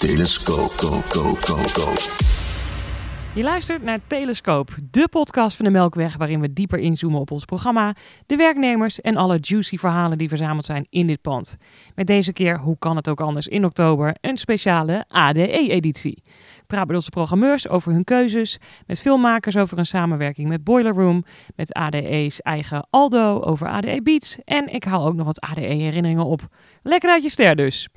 Telescoop, go, go, go, go. Je luistert naar Telescoop, de podcast van de Melkweg waarin we dieper inzoomen op ons programma, de werknemers en alle juicy verhalen die verzameld zijn in dit pand. Met deze keer, hoe kan het ook anders, in oktober een speciale ADE-editie. Ik praat met onze programmeurs over hun keuzes, met filmmakers over een samenwerking met Boiler Room, met ADE's eigen Aldo over ADE Beats en ik haal ook nog wat ADE-herinneringen op. Lekker uit je ster dus!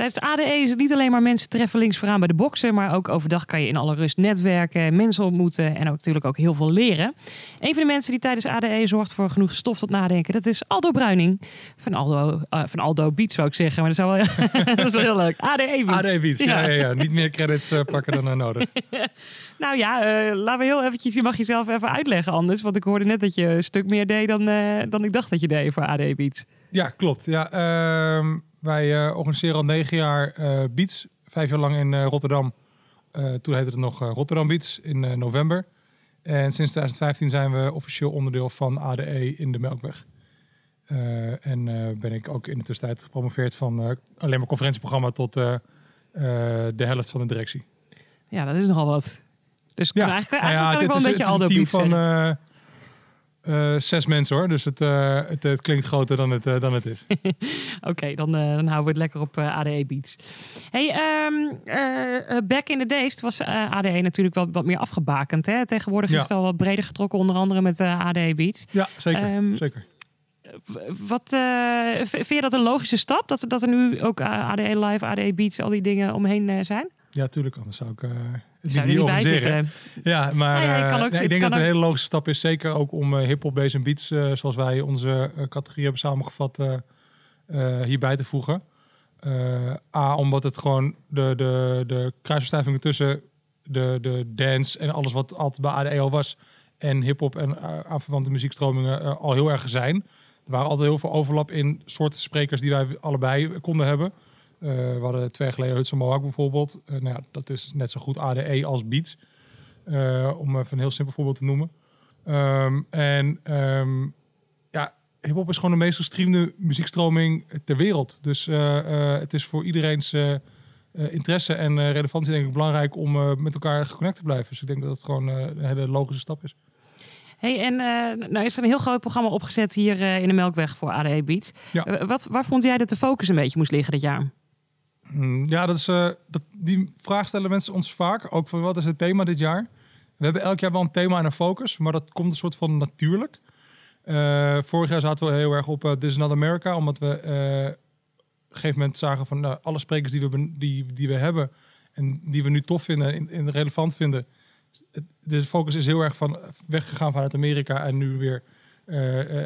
Tijdens de ADE is het niet alleen maar mensen treffen links vooraan bij de boksen, maar ook overdag kan je in alle rust netwerken, mensen ontmoeten en ook natuurlijk ook heel veel leren. Een van de mensen die tijdens ADE zorgt voor genoeg stof tot nadenken, dat is Aldo Bruining. Van Aldo, eh, van Aldo Beats zou ik zeggen, maar dat, zou wel, dat is wel heel leuk. ADE Beats. AD Beats, ja. Ja, ja, Niet meer credits eh, pakken dan eh, nodig. Nou ja, eh, laten we heel eventjes, je mag jezelf even uitleggen anders, want ik hoorde net dat je een stuk meer deed dan, dan ik dacht dat je deed voor ADE Beats. Ja, klopt. Ja, ehm, wij eh, organiseren al negen jaar eh, Beats. Vijf jaar lang in eh, Rotterdam. Toen heette het nog Rotterdam Beats in november. En sinds 2015 zijn we officieel onderdeel van ADE in de Melkweg. En ben ik ook in de tussentijd gepromoveerd van alleen maar conferentieprogramma tot de helft van de directie. Ja, dat is nogal wat. Dus Ja, eigenlijk, nou ja, eigenlijk kan ik dit wel een beetje Aldo Beats van eh, zes mensen hoor. Dus het, eh, het, het klinkt groter dan het, eh, dan het is. Oké, dan, dan houden we het lekker op ADE Beats. Hey, ehm, eh, eh, back in the days was ADE natuurlijk wat, wat meer afgebakend. Hè? Tegenwoordig Ja. is het al wat breder getrokken, onder andere met ADE Beats. Ja, zeker. Ehm, zeker. Wat, vind je dat een logische stap? Dat, dat er nu ook ADE Live, ADE Beats, al die dingen omheen zijn? Ja, tuurlijk. Anders zou ik Zou niet er niet bij organiseren. zitten? Ja, maar ja, ook- ik denk dat het ook- een hele logische stap is. Zeker ook om eh hip-hop, bass en beats, eh, zoals wij onze eh, categorie hebben samengevat, hierbij te voegen. A, omdat het gewoon de, de, de kruisverstuivingen tussen de, de dance en alles wat altijd bij ADE al was en hip-hop en uh, aanverwante muziekstromingen al heel erg zijn. Er waren altijd heel veel overlap in soorten sprekers die wij allebei konden hebben. Eh, we hadden twee jaar geleden Hudson Mohawk bijvoorbeeld. Eh, nou ja, dat is net zo goed ADE als Beats. Eh, om even een heel simpel voorbeeld te noemen. Ehm, en ehm, ja, hip-hop is gewoon de meest gestreamde muziekstroming ter wereld. Dus het is voor iedereen's interesse en relevantie denk ik belangrijk om met elkaar geconnect te blijven. Dus ik denk dat het gewoon een hele logische stap is. Hey, en eh, nou is er een heel groot programma opgezet hier in de Melkweg voor ADE Beats. Ja. Wat, waar vond jij dat de focus een beetje moest liggen dit jaar? Mm, Ja, dat is, eh, dat, die vraag stellen mensen ons vaak. Ook van wat is het thema dit jaar? We hebben elk jaar wel een thema en een focus, maar dat komt een soort van natuurlijk. Eh, vorig jaar zaten we heel erg op eh, This is Not America, omdat we op een gegeven moment zagen van nou, alle sprekers die we, die, die we hebben en die we nu tof vinden en, relevant vinden. De focus is heel erg van weggegaan vanuit Amerika en nu weer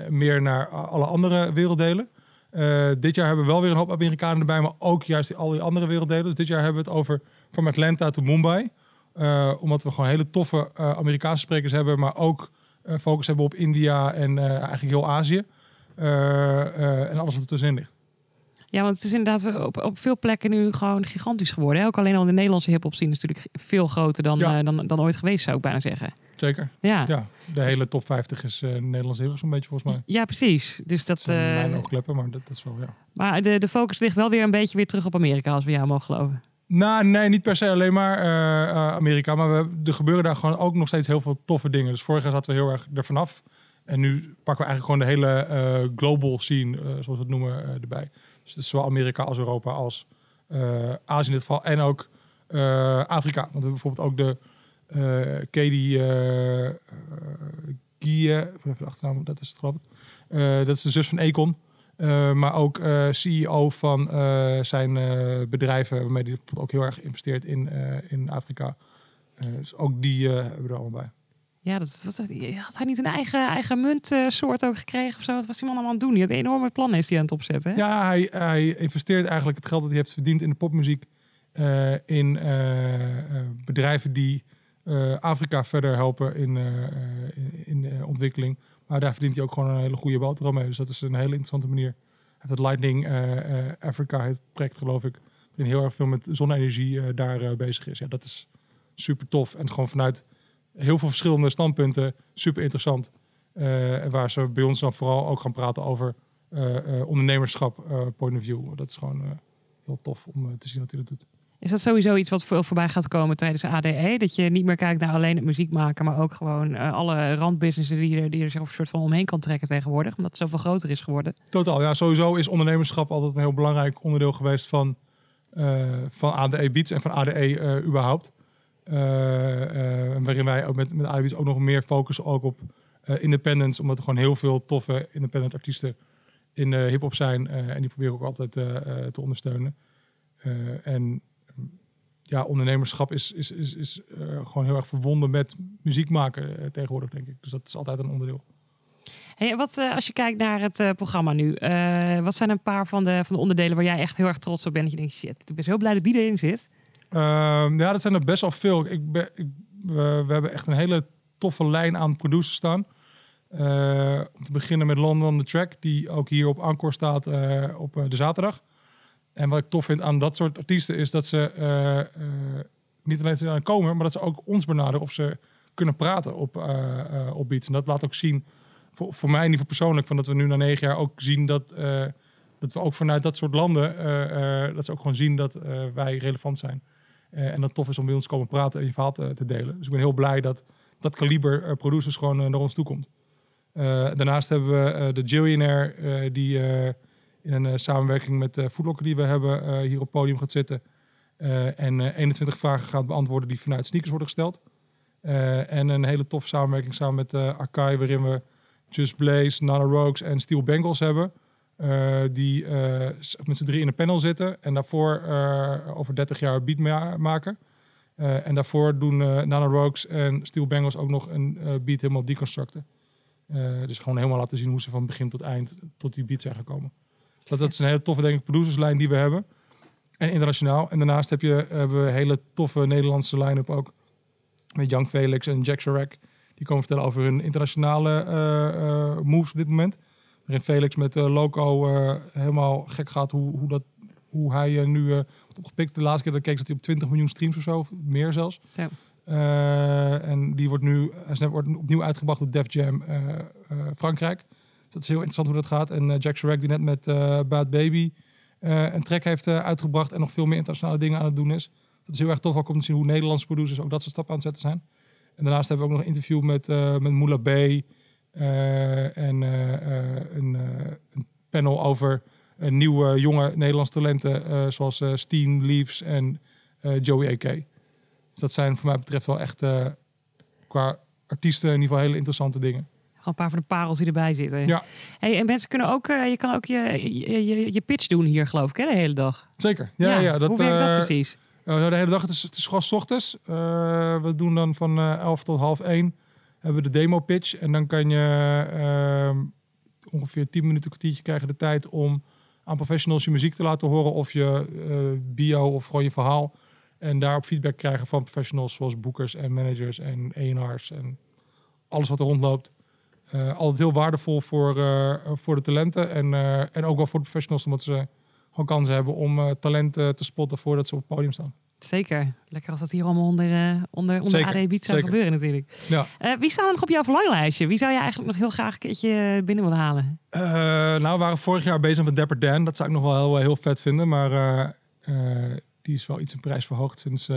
meer naar alle andere werelddelen. Eh, dit jaar hebben we wel weer een hoop Amerikanen erbij, maar ook juist al die andere werelddelen. Dus dit jaar hebben we het over van Atlanta tot Mumbai. Eh, omdat we gewoon hele toffe eh, Amerikaanse sprekers hebben, maar ook focus hebben op India en eigenlijk heel Azië. En alles wat ertussenin ligt. Ja, want het is inderdaad op, op veel plekken nu gewoon gigantisch geworden. Hè? Ook alleen al de Nederlandse hip-hop scene is natuurlijk veel groter dan, Ja. eh, dan, dan ooit geweest, zou ik bijna zeggen. Zeker. Ja, ja. Ja, de hele top 50 is eh Nederlandse heel zo'n beetje volgens mij. precies. Dus dat, Dat zijn eh, mijn oogkleppen, maar dat, dat is wel, ja. maar de, de focus ligt wel weer een beetje weer terug op Amerika, als we jou mogen geloven. Nou, nee, niet per se alleen maar eh, eh, Amerika. Maar we, er gebeuren daar gewoon ook nog steeds heel veel toffe dingen. Dus vorig jaar zaten we heel erg er vanaf. En nu pakken we eigenlijk gewoon de hele eh, global scene, eh, zoals we het noemen, eh, erbij. Dus zowel Amerika als Europa als eh, Azië in dit geval. En ook eh, Afrika. Want we hebben bijvoorbeeld ook de eh Katie eh, Gie, even achternaam, dat is het geloof dat is de zus van Econ. Maar ook CEO van zijn bedrijven, waarmee hij ook heel erg investeert in, in Afrika. Dus ook die hebben we er allemaal bij. Ja, had hij niet een eigen, eigen muntsoort ook gekregen of zo? Wat was die man allemaal aan het doen? Die had enorme plannen is die aan het opzetten. Hè? Ja, hij, hij investeert eigenlijk het geld dat hij heeft verdiend in de popmuziek eh, in eh, eh, bedrijven die eh, Afrika verder helpen in, eh, eh, in, ontwikkeling. Maar daar verdient hij ook gewoon een hele goede boterham mee. Dus dat is een hele interessante manier. Hij heeft het Lightning eh, eh, Africa, het project geloof ik, waarin heel erg veel met zonne-energie eh, daar eh, bezig is. Ja, dat is super tof. En gewoon vanuit heel veel verschillende standpunten super interessant. Eh, waar ze bij ons dan vooral ook gaan praten over eh, eh, ondernemerschap, point of view. Dat is gewoon heel tof om te zien wat hij dat doet. Is dat sowieso iets wat veel voorbij gaat komen tijdens ADE? Dat je niet meer kijkt naar alleen het muziek maken, maar ook gewoon alle randbusinessen die er, die er zich een soort van omheen kan trekken tegenwoordig, omdat het zoveel groter is geworden. Totaal, ja. Sowieso is ondernemerschap altijd een heel belangrijk onderdeel geweest van, van ADE Beats en van ADE überhaupt. Eh, eh, waarin wij ook met, met ADE Beats ook nog meer focussen ook op eh, independence. Omdat er gewoon heel veel toffe independent artiesten in hip-hop zijn. en die proberen we ook altijd te ondersteunen. En ja, ondernemerschap is, is, is, is gewoon heel erg verbonden met muziek maken tegenwoordig, denk ik. Dus dat is altijd een onderdeel. Wat, als je kijkt naar het programma nu, wat zijn een paar van de, van de onderdelen waar jij echt heel erg trots op bent? Dat je denkt, shit, ik ben zo blij dat die erin zit. Ehm, ja, dat zijn er best wel veel. Ik ben, we, hebben echt een hele toffe lijn aan producers staan. Eh, om te beginnen met London on the Track, die ook hier op Encore staat eh, op eh, de zaterdag. En wat ik tof vind aan dat soort artiesten is dat ze niet alleen zijn komen, maar dat ze ook ons benaderen of ze kunnen praten op, op beats. En dat laat ook zien, voor, voor mij in ieder geval persoonlijk, van dat we nu na negen jaar ook zien dat, dat we ook vanuit dat soort landen, dat ze ook gewoon zien dat wij relevant zijn. Eh, en dat tof is om bij ons te komen praten en je verhaal te, te delen. Dus ik ben heel blij dat dat kaliber eh, producers gewoon eh, naar ons toe komt. Eh, daarnaast hebben we eh, de Jillionaire, eh, die eh, in een eh, samenwerking met de Foodlocker die we hebben eh, hier op het podium gaat zitten. Eh, en eh, 21 vragen gaat beantwoorden die vanuit sneakers worden gesteld. Eh, en een hele toffe samenwerking samen met eh Akai, waarin we Just Blaze, Nana Rogues en Steel Bengals hebben. Eh, die eh, met z'n drie in een panel zitten en daarvoor eh, over 30 jaar beat ma- maken. En daarvoor doen Nana Rogues en Steel Bengals ook nog een beat helemaal deconstructen. Dus gewoon helemaal laten zien hoe ze van begin tot eind tot die beat zijn gekomen. Dat, dat is een hele toffe, denk ik, producerslijn die we hebben. En internationaal. En daarnaast heb je, hebben we een hele toffe Nederlandse line-up ook. Met Young Felix en Jack Chirac. Die komen vertellen over hun internationale moves op dit moment. Waarin Felix met eh, Loco eh, helemaal gek gaat hoe, hoe, dat, hoe hij eh, nu opgepikt. De laatste keer dat ik keek zat hij op 20 miljoen streams of zo. Meer zelfs. Zo. En die wordt nu hij wordt opnieuw uitgebracht door Def Jam Frankrijk. Dus dat is heel interessant hoe dat gaat. En Jack Chirac die net met Bad Baby een track heeft uitgebracht en nog veel meer internationale dingen aan het doen is. Dat is heel erg tof ook om te zien hoe Nederlandse producers ook dat soort stappen aan het zetten zijn. En daarnaast hebben we ook nog een interview met, met Moula B. eh, en eh, eh, een, een panel over nieuwe jonge Nederlandse talenten zoals Steen Leaves en Joey A.K. Dus dat zijn voor mij betreft wel echt qua artiesten in ieder geval hele interessante dingen. Gewoon een paar van de parels die erbij zitten. Ja. Hey, en mensen kunnen ook, je kan ook je, je, pitch doen hier, geloof ik, hè, de hele dag. Zeker. Ja, ja, dat, Hoe werkt dat precies? Uh, de hele dag, het is, het is gewoon ochtends. We doen dan van uh, 11 tot half 1 hebben de demo pitch. En dan kan je uh, ongeveer 10 minuten, kwartiertje krijgen de tijd om aan professionals je muziek te laten horen. Of je uh, bio of gewoon je verhaal. En daarop feedback krijgen van professionals zoals boekers en managers en A&R's en alles wat er rondloopt. Uh, altijd heel waardevol voor, uh, voor de talenten en, en ook wel voor de professionals, omdat ze gewoon kansen hebben om talenten te spotten voordat ze op het podium staan. Zeker. Lekker als dat hier allemaal onder, uh, onder, onder AD zou gebeuren natuurlijk. Ja. Uh, wie staat er nog op jouw verlanglijstje? Wie zou je eigenlijk nog heel graag een keertje binnen willen halen? Uh, nou, we waren vorig jaar bezig met Dapper Dan. Dat zou ik nog wel heel, heel vet vinden. Maar uh, die is wel iets in prijs verhoogd sinds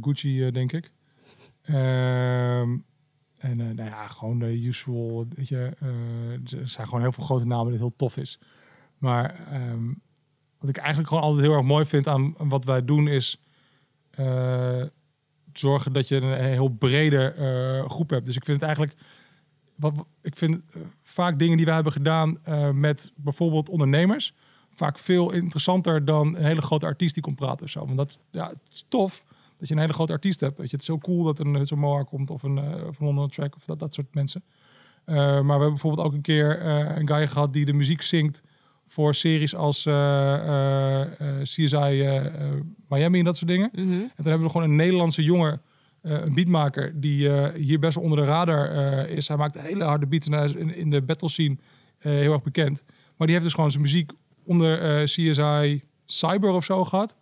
Gucci, denk ik. Ehm, en nou ja, gewoon de usual, weet je. er zijn gewoon heel veel grote namen dat heel tof is. Maar... Um, wat ik eigenlijk gewoon altijd heel erg mooi vind aan wat wij doen is zorgen dat je een heel brede uh, groep hebt. Dus ik vind het eigenlijk, wat ik vind uh, vaak dingen die wij hebben gedaan met bijvoorbeeld ondernemers vaak veel interessanter dan een hele grote artiest die komt praten of zo. Want dat ja, het is tof dat je een hele grote artiest hebt. Weet je, het is zo cool dat een zo'n Moa komt of een, London Track of dat, dat soort mensen. maar we hebben bijvoorbeeld ook een keer een guy gehad die de muziek zingt voor series als uh, uh, CSI Miami en dat soort dingen. Mm -hmm. En dan hebben we gewoon een Nederlandse jongen, een beatmaker, die hier best wel onder de radar is. Hij maakt hele harde beats en hij is in, in de battle scene heel erg bekend. Maar die heeft dus gewoon zijn muziek onder CSI Cyber of zo gehad.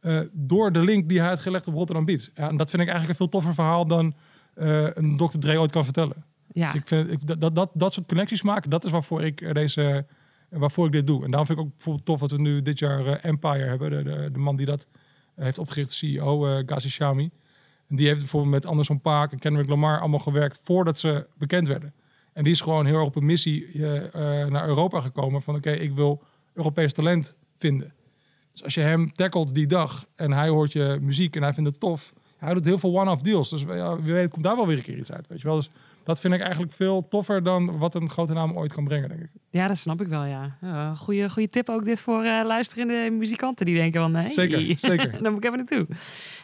eh, door de link die hij had gelegd op Rotterdam Beats. Ja, en dat vind ik eigenlijk een veel toffer verhaal dan eh, een Dr. Dre ooit kan vertellen. Ja, Dus ik vind ik, dat, dat, dat, soort connecties maken, dat is waarvoor ik eh, deze, eh, waarvoor ik dit doe. En daarom vind ik ook bijvoorbeeld tof dat we nu dit jaar eh, Empire hebben. De, de, de man die dat eh, heeft opgericht, de CEO, eh Gazi Shami. En die heeft bijvoorbeeld met Anderson Paak en Kendrick Lamar allemaal gewerkt voordat ze bekend werden. En die is gewoon heel erg op een missie eh, eh, naar Europa gekomen van oké, ik wil Europees talent vinden. Dus als je hem tackelt die dag en hij hoort je muziek en hij vindt het tof, hij doet heel veel one-off deals. Dus ja, wie weet komt daar wel weer een keer iets uit, weet je wel. Dus dat vind ik eigenlijk veel toffer dan wat een grote naam ooit kan brengen, denk ik. ja, dat snap ik wel, ja. ja goeie, goeie tip ook dit voor eh, luisterende muzikanten die denken van... Hey, Zeker, zeker. Daar moet ik even naartoe.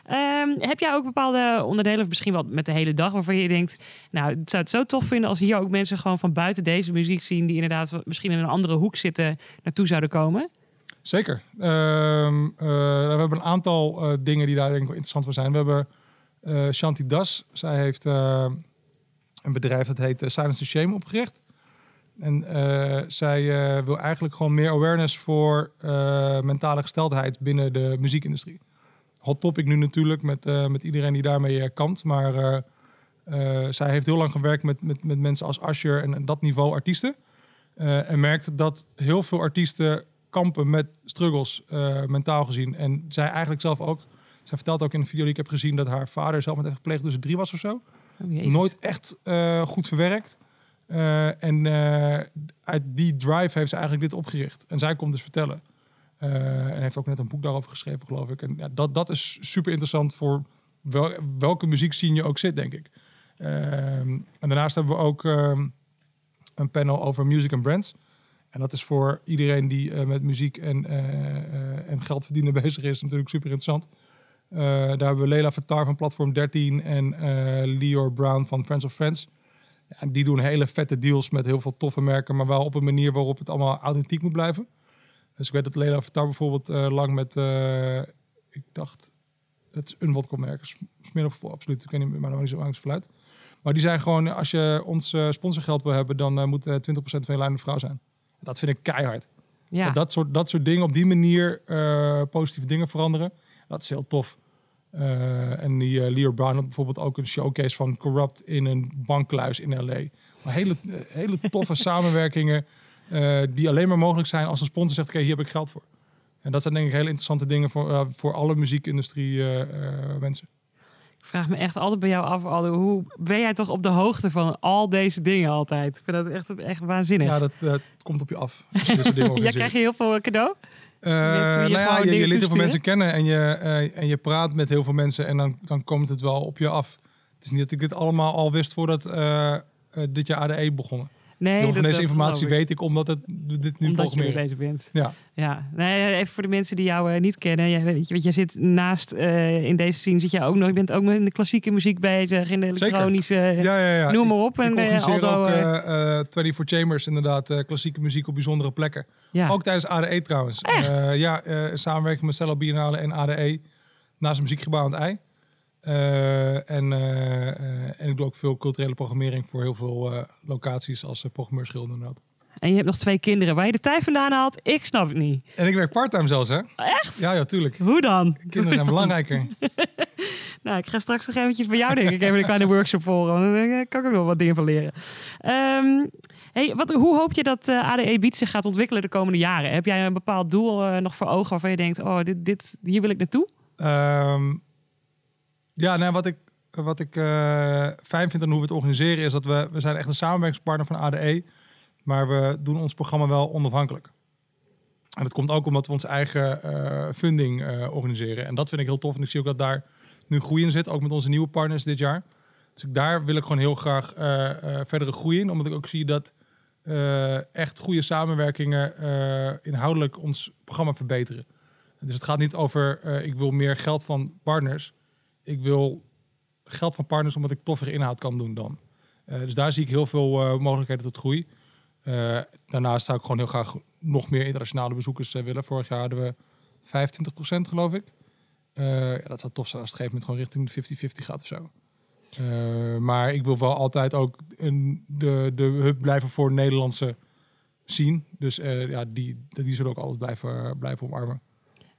Ehm, heb jij ook bepaalde onderdelen, of misschien wel met de hele dag, waarvan je denkt... Nou, ik zou het zo tof vinden als hier ook mensen gewoon van buiten deze muziek zien... die inderdaad misschien in een andere hoek zitten, naartoe zouden komen? Zeker. Ehm, eh, we hebben een aantal eh, dingen die daar denk ik wel interessant voor zijn. We hebben eh Shanti Das. Zij heeft eh, een bedrijf dat heet eh, Silence to Shame opgericht. En eh, zij eh, wil eigenlijk gewoon meer awareness voor mentale gesteldheid binnen de muziekindustrie. Hot topic nu natuurlijk met, met iedereen die daarmee kampt. Maar zij heeft heel lang gewerkt met, met, met mensen als Asher en, dat niveau artiesten. En merkt dat heel veel artiesten kampen met struggles, mentaal gezien. En zij eigenlijk zelf ook. Zij vertelt ook in een video die ik heb gezien dat haar vader zelf met heeft gepleegd toen ze drie was of zo. Oh. Nooit echt eh, goed verwerkt. Eh, en eh, uit die drive heeft ze eigenlijk dit opgericht. En zij komt dus vertellen. En heeft ook net een boek daarover geschreven, geloof ik. En ja, dat, dat is super interessant voor wel, welke muziekscene je ook zit, denk ik. Ehm, en daarnaast hebben we ook ehm, een panel over music and brands. En dat is voor iedereen die met muziek en, en geld verdienen bezig is natuurlijk super interessant. Eh, daar hebben we Leila Fattar van Platform 13 en eh Lior Brown van Friends of Friends. Ja, en die doen hele vette deals met heel veel toffe merken, maar wel op een manier waarop het allemaal authentiek moet blijven. Dus ik weet dat Leila Fattar bijvoorbeeld eh, lang met, ik dacht, het is een vodka-merk, Sm- Smirnoff absoluut, ik weet niet maar niet zo angst fluit. Maar die zijn gewoon, als je ons sponsorgeld wil hebben, dan moet eh, 20% van je lijn een vrouw zijn. Dat vind ik keihard. Ja, Dat, dat, soort, dat soort dingen, op die manier positieve dingen veranderen, dat is heel tof. Eh, en die Leo Brown had bijvoorbeeld ook een showcase van Corrupt in een bankkluis in L.A. Maar hele, eh, hele toffe samenwerkingen die alleen maar mogelijk zijn als een sponsor zegt, oké, hier heb ik geld voor. En dat zijn denk ik hele interessante dingen voor, voor alle muziekindustrie mensen. ik vraag me echt altijd bij jou af, Aldo, hoe ben jij toch op de hoogte van al deze dingen altijd? Ik vind dat echt, echt waanzinnig. Ja, dat komt op je af. als je dit soort dingen ja, krijg je heel veel cadeau? Eh, nou ja, je, leert heel veel mensen kennen en je, eh, en je praat met heel veel mensen en dan, dan komt het wel op je af. Het is niet dat ik dit allemaal al wist voordat eh, dit jaar ADE begonnen. Nee, heel dat- deze dat informatie ik. weet ik omdat het dit nu Omdat je mee bezig bent. Ja, Ja, nee, even voor de mensen die jou eh, niet kennen. Jij, weet je, want jij zit naast eh, in deze scene, zit je ook nog. Je bent ook in de klassieke muziek bezig, in de Zeker. elektronische. ja, ja. ja. Noem maar Ik- op. Ik, En, eh, organiseer Aldo, ook eh, eh, eh, 24 Chambers, inderdaad, eh, klassieke muziek op bijzondere plekken. ja. Ook tijdens ADE trouwens. Echt? Eh, ja, eh, in samenwerking met Cello Biennale en ADE naast het muziekgebouw aan het ei. Eh, en, eh, eh, en ik doe ook veel culturele programmering voor heel veel locaties als uh, programmeur schilder inderdaad. En je hebt nog twee kinderen. Waar je de tijd vandaan haalt, ik snap het niet. En ik werk parttime zelfs, hè? Echt? Ja, ja, tuurlijk. Hoe dan? Kinderen zijn belangrijker. Nou, ik ga straks nog eventjes bij jou denk ik even een kleine workshop volgen. Want dan kan ik ook nog wat dingen van leren. Ehm, hey, wat, hoe hoop je dat eh, ADE Beats zich gaat ontwikkelen de komende jaren? Heb jij een bepaald doel nog voor ogen waarvan je denkt, oh, dit, dit, hier wil ik naartoe? Ehm, ja, nou, wat ik, wat ik eh, fijn vind aan hoe we het organiseren is dat we, we zijn echt een samenwerkingspartner van ADE, maar we doen ons programma wel onafhankelijk. En dat komt ook omdat we onze eigen eh, funding eh, organiseren. En dat vind ik heel tof. En ik zie ook dat daar nu groei in zit, ook met onze nieuwe partners dit jaar. Dus daar wil ik gewoon heel graag verdere groei in, omdat ik ook zie dat echt goede samenwerkingen inhoudelijk ons programma verbeteren. Dus het gaat niet over ik wil meer geld van partners. Ik wil geld van partners omdat ik toffere inhoud kan doen dan. Eh, dus daar zie ik heel veel eh, mogelijkheden tot groei. Eh, daarnaast zou ik gewoon heel graag nog meer internationale bezoekers willen. Vorig jaar hadden we 25% geloof ik. Ja, dat zou tof zijn als het gegeven moment gewoon richting de 50-50 gaat of zo. Maar ik wil wel altijd ook een, de, de hub blijven voor Nederlandse scene. Dus ja, die, die zullen ook altijd blijven, blijven omarmen.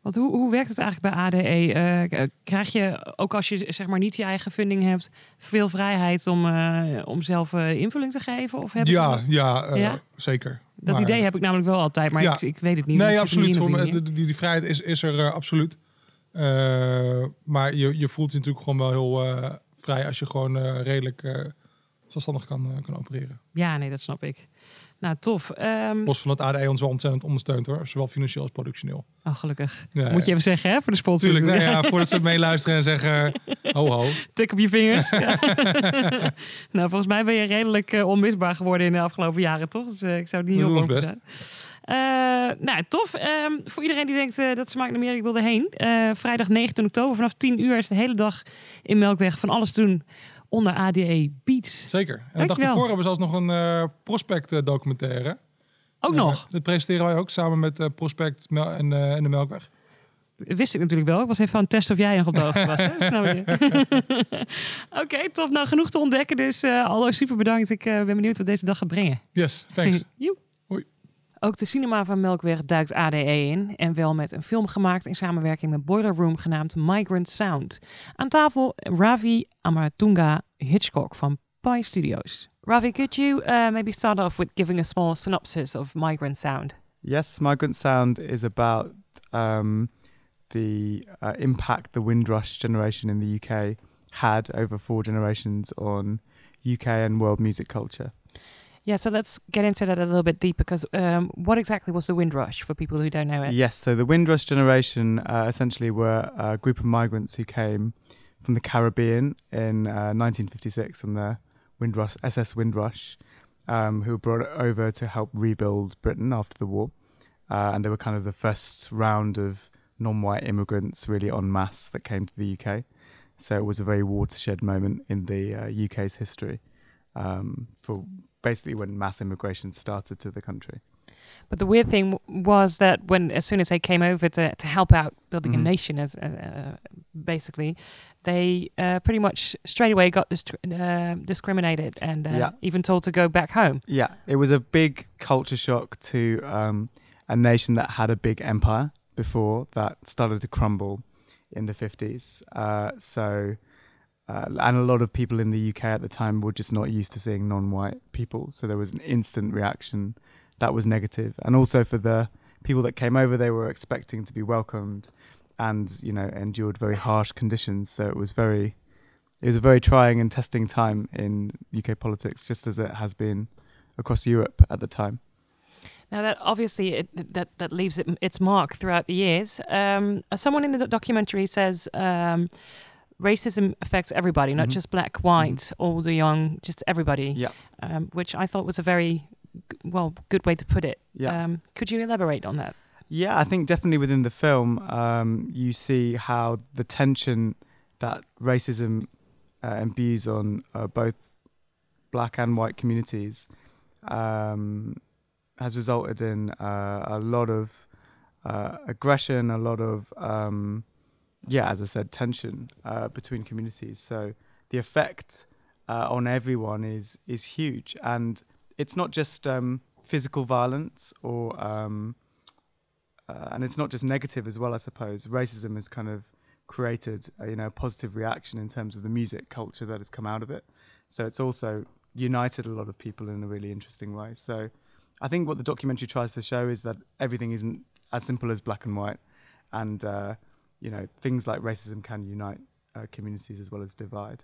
Want hoe, hoe werkt het eigenlijk bij ADE? Eh, k- krijg je, ook als je zeg maar niet je eigen funding hebt, veel vrijheid om, eh, om zelf eh, invulling te geven? Of ze Ja, ja, eh, Ja? zeker. dat Maar- idee heb ik namelijk wel altijd, maar Ja. ik, ik weet het niet. Nee, absoluut. Voor de- die, die vrijheid is, is er eh, absoluut. Eh, maar je, je voelt je natuurlijk gewoon wel heel eh, vrij als je gewoon eh, redelijk eh, zelfstandig kan, eh, kan opereren. ja. nee, dat snap ik. Nou, tof. Ehm, Los van dat ADE ons wel ontzettend ondersteunt hoor, zowel financieel als productioneel. oh, gelukkig. Ja, Moet je even zeggen, hè, voor de sponsor. Natuurlijk, nou ja, voordat ze meeluisteren en zeggen ho ho. Tik op je vingers. nou, volgens mij ben je redelijk eh, onmisbaar geworden in de afgelopen jaren, toch? Dus eh, ik zou het niet heel voor zijn. Nou, tof. Ehm, voor iedereen die denkt eh, dat ze naar Amerika wilde heen. eh, vrijdag 19 oktober vanaf 10 uur is de hele dag in Melkweg van alles doen onder ADE Beats. Zeker. En de dag hebben we zelfs nog een eh, Prospect eh, documentaire. Ook Eh, nog. Dat presenteren wij ook samen met eh, Prospect en, en de Melkweg. Wist ik natuurlijk wel. Ik was even aan het testen of jij nog op de hoogte was. Oké, tof. Nou, genoeg te ontdekken. Dus allo, super bedankt. Ik ben benieuwd wat deze dag gaat brengen. Yes, thanks. Ook de cinema van Melkweg duikt ADE in. En wel met een film gemaakt in samenwerking met Boiler Room genaamd Migrant Sound. Aan tafel Ravi Amaratunga Hitchcock van Pi Studios. Ravi, could you uh, maybe start off with giving a small synopsis of Migrant Sound? Yes, Migrant Sound is about um, the uh, impact the Windrush generation in the UK had over four generations on UK and world music culture. Yeah, so let's get into that a little bit deeper because um, what exactly was the Windrush for people who don't know it? Yes, so the Windrush generation uh, essentially were a group of migrants who came from the Caribbean in uh, 1956 on the Windrush SS Windrush, um, who were brought over to help rebuild Britain after the war, uh, and they were kind of the first round of non-white immigrants really en masse that came to the UK. So it was a very watershed moment in the uh, UK's history um, for basically when mass immigration started to the country. But the weird thing was that when, as soon as they came over to, to help out building Mhm. a nation, as uh, uh, basically, they uh, pretty much straight away got dist- uh, discriminated and uh, Yeah. even told to go back home. Yeah, it was a big culture shock to um, a nation that had a big empire before that started to crumble in the 50s. Uh, so, uh, and a lot of people in the UK at the time were just not used to seeing non white people. So there was an instant reaction that was negative. And also for the people that came over, they were expecting to be welcomed and, you know, endured very harsh conditions. So it was very. It was a very trying and testing time in UK politics, just as it has been across Europe at the time. Now that obviously it, that that leaves it, its mark throughout the years. Um, someone in the documentary says um, racism affects everybody, not Mhm. just black, white, old or young, just everybody. Yeah. Um, which I thought was a very g- well good way to put it. Yeah. Um, could you elaborate on that? Yeah, I think definitely within the film, um, you see how the tension that racism uh, imbues on uh, both black and white communities um, has resulted in uh, a lot of uh, aggression, a lot of, um, yeah, as I said, tension uh, between communities. So the effect uh, on everyone is is huge, and it's not just um, physical violence or um, uh, and it's not just negative as well. I suppose racism has kind of created a, you know a positive reaction in terms of the music culture that has come out of it. So it's also united a lot of people in a really interesting way. So I think what the documentary tries to show is that everything isn't as simple as black and white, and uh, you know things like racism can unite uh, communities as well as divide.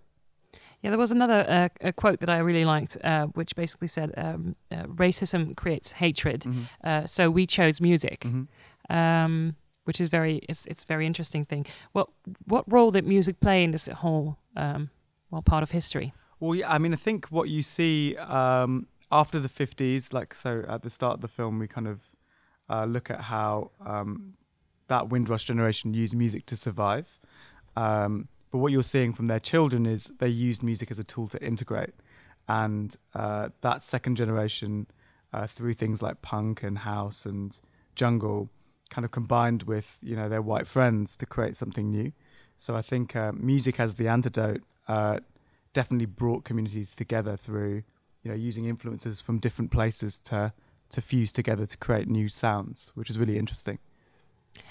Yeah, there was another uh, a quote that I really liked, uh, which basically said, um, uh, "Racism creates hatred, Mhm. uh, so we chose music," Mhm. um, which is very it's it's a very interesting thing. What what role did music play in this whole um, well part of history? Well, yeah, I mean, I think what you see um, after the 50s, like, so at the start of the film, we kind of uh, look at how um, that Windrush generation used music to survive. Um, but what you're seeing from their children is they used music as a tool to integrate. And uh, that second generation, uh, through things like punk and house and jungle, kind of combined with, you know, their white friends to create something new. So I think uh, music as the antidote uh, definitely brought communities together through you know using influences from different places to to fuse together to create new sounds which is really interesting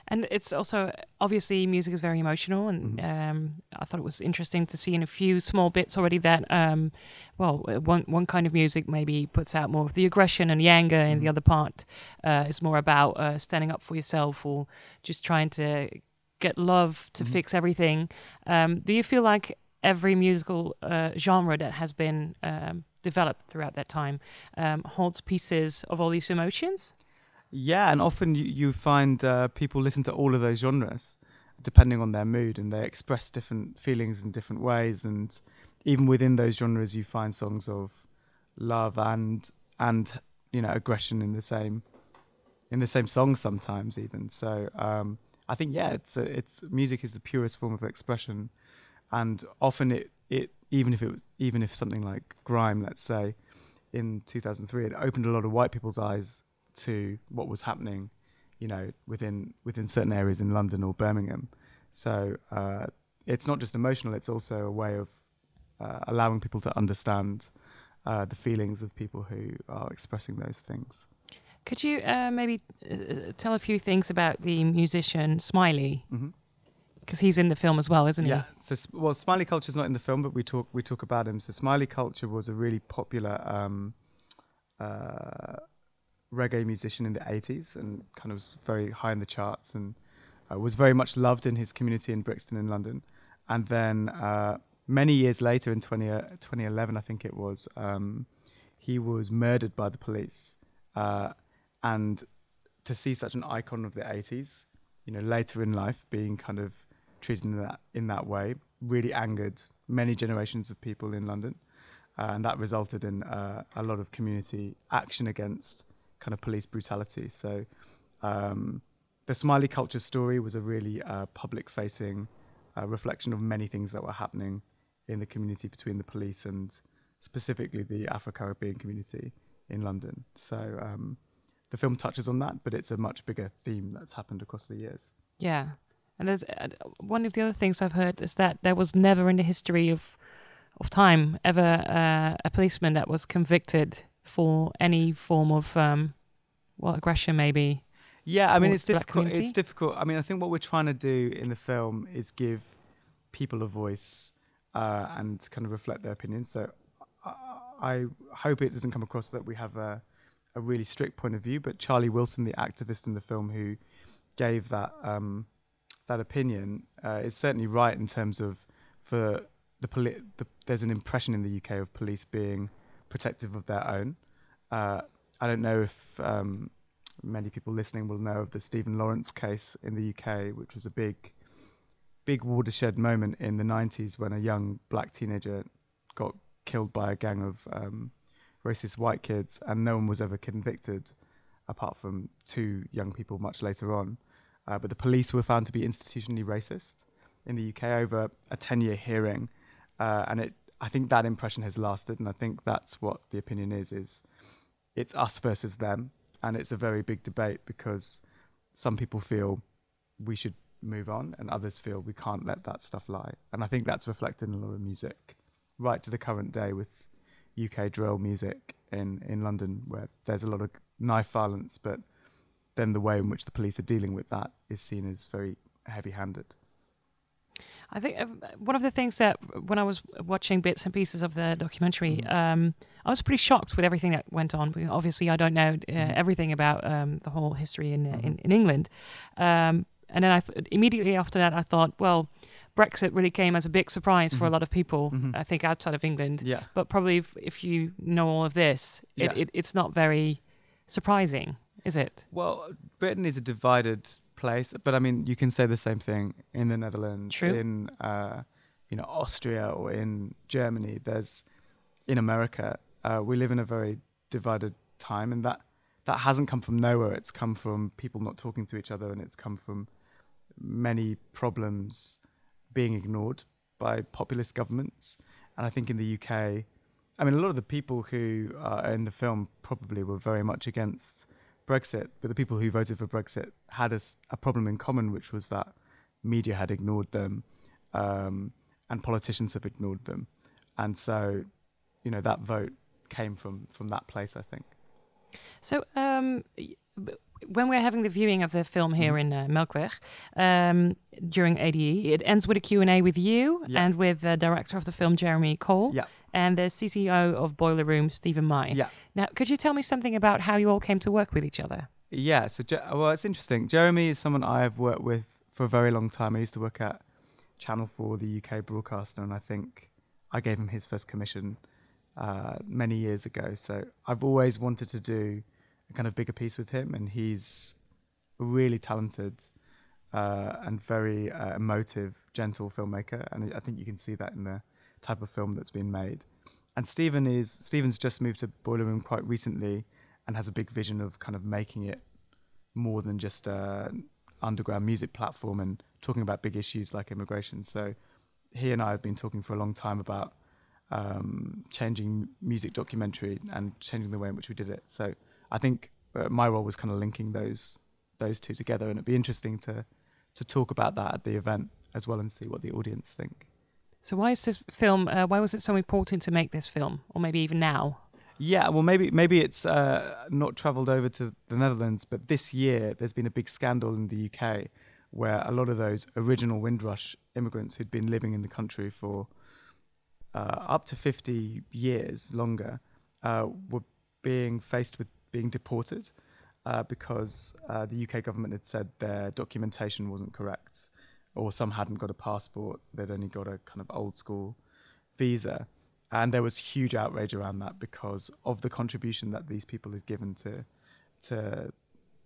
And it's also obviously music is very emotional, and Mhm. um, I thought it was interesting to see in a few small bits already that, um, well, one one kind of music maybe puts out more of the aggression and the anger, and the Mhm. other part uh, is more about uh, standing up for yourself or just trying to get love to Mhm. fix everything. Um, do you feel like every musical uh, genre that has been um, developed throughout that time um, holds pieces of all these emotions? Yeah, and often you, you find uh, people listen to all of those genres depending on their mood, and they express different feelings in different ways. And even within those genres, you find songs of love and and you know aggression in the same in the same song sometimes even. So um, I think yeah, it's a, it's music is the purest form of expression, and often it it even if it was even if something like grime, let's say, in 2003, it opened a lot of white people's eyes to what was happening, you know, within within certain areas in London or Birmingham. So uh, it's not just emotional; it's also a way of uh, allowing people to understand uh, the feelings of people who are expressing those things. Could you uh, maybe uh, tell a few things about the musician Smiley? Mm-hmm. Because he's in the film as well, isn't he? Yeah. So, well, Smiley Culture is not in the film, but we talk we talk about him. So, Smiley Culture was a really popular um, uh, reggae musician in the '80s, and kind of was very high in the charts, and uh, was very much loved in his community in Brixton in London. And then uh, many years later, in 20, uh, 2011, I think it was, um, he was murdered by the police. Uh, and to see such an icon of the 80s, you know, later in life being kind of treated in that in that way really angered many generations of people in London, uh, and that resulted in uh, a lot of community action against kind of police brutality. So, um, the Smiley Culture story was a really uh, public-facing uh, reflection of many things that were happening in the community between the police and specifically the Afro-Caribbean community in London. So. Um, the film touches on that, but it's a much bigger theme that's happened across the years. Yeah. And there's uh, one of the other things I've heard is that there was never in the history of of time ever uh, a policeman that was convicted for any form of um, well aggression maybe. Yeah, I mean it's difficult. It's difficult. I mean, I think what we're trying to do in the film is give people a voice uh, and kind of reflect their opinions. So I, I hope it doesn't come across that we have a, a really strict point of view. But Charlie Wilson, the activist in the film who gave that um, that opinion, uh, is certainly right in terms of for the, poli- the there's an impression in the UK of police being protective of their own. Uh, I don't know if um, many people listening will know of the Stephen Lawrence case in the UK, which was a big, big watershed moment in the 90s when a young black teenager got killed by a gang of um, racist white kids, and no one was ever convicted apart from two young people much later on. Uh, but the police were found to be institutionally racist in the UK over a 10 year hearing. Uh, and it, I think that impression has lasted, and I think that's what the opinion is: is it's us versus them, and it's a very big debate because some people feel we should move on, and others feel we can't let that stuff lie. And I think that's reflected in a lot of music, right to the current day with UK drill music in in London, where there's a lot of knife violence, but then the way in which the police are dealing with that is seen as very heavy-handed. I think uh, one of the things that when I was watching bits and pieces of the documentary, Mhm. um, I was pretty shocked with everything that went on. Obviously, I don't know uh, Mhm. everything about um, the whole history in, uh, in Mhm. in England. Um, and then I th- immediately after that, I thought, well, Brexit really came as a big surprise for a Mhm. lot of people. Mhm. I think outside of England, Yeah. but probably if, if you know all of this, it, Yeah. it, it's not very surprising, is it? Well, Britain is a divided place, but I mean, you can say the same thing in the Netherlands, True. in uh, you know Austria or in Germany. There's in America. Uh, we live in a very divided time, and that that hasn't come from nowhere. It's come from people not talking to each other, and it's come from many problems being ignored by populist governments. And I think in the UK, I mean, a lot of the people who are in the film probably were very much against Brexit, but the people who voted for Brexit had a problem in common, which was that media had ignored them um, and politicians have ignored them. And so, you know, that vote came from, from that place, I think. So, um, when we're having the viewing of the film here in uh, Melkweg um, during ADE, it ends with a Q&A with you Yeah. and with the director of the film, Jeremy Cole, Yeah. and the CCO of Boiler Room, Stephen Mai. Yeah. Now, could you tell me something about how you all came to work with each other? Yeah, so well, it's interesting. Jeremy is someone I've worked with for a very long time. I used to work at Channel 4, the UK broadcaster, and I think I gave him his first commission uh, many years ago. So I've always wanted to do a kind of bigger piece with him, and he's a really talented uh, and very uh, emotive, gentle filmmaker, and I think you can see that in the type of film that's been made. And Stephen is Stephen's just moved to Boiler Room quite recently, and has a big vision of kind of making it more than just an underground music platform and talking about big issues like immigration. So he and I have been talking for a long time about um, changing music documentary and changing the way in which we did it. So I think uh, my role was kind of linking those those two together, and it'd be interesting to to talk about that at the event as well and see what the audience think. So why is this film, uh, why was it so important to make this film? Or maybe even now? Yeah, well, maybe maybe it's uh, not travelled over to the Netherlands, but this year there's been a big scandal in the UK where a lot of those original Windrush immigrants who'd been living in the country for uh, up to 50 years longer uh, were being faced with being deported uh, because uh, the UK government had said their documentation wasn't correct, or some hadn't got a passport; they'd only got a kind of old school visa and there was huge outrage around that because of the contribution that these people had given to to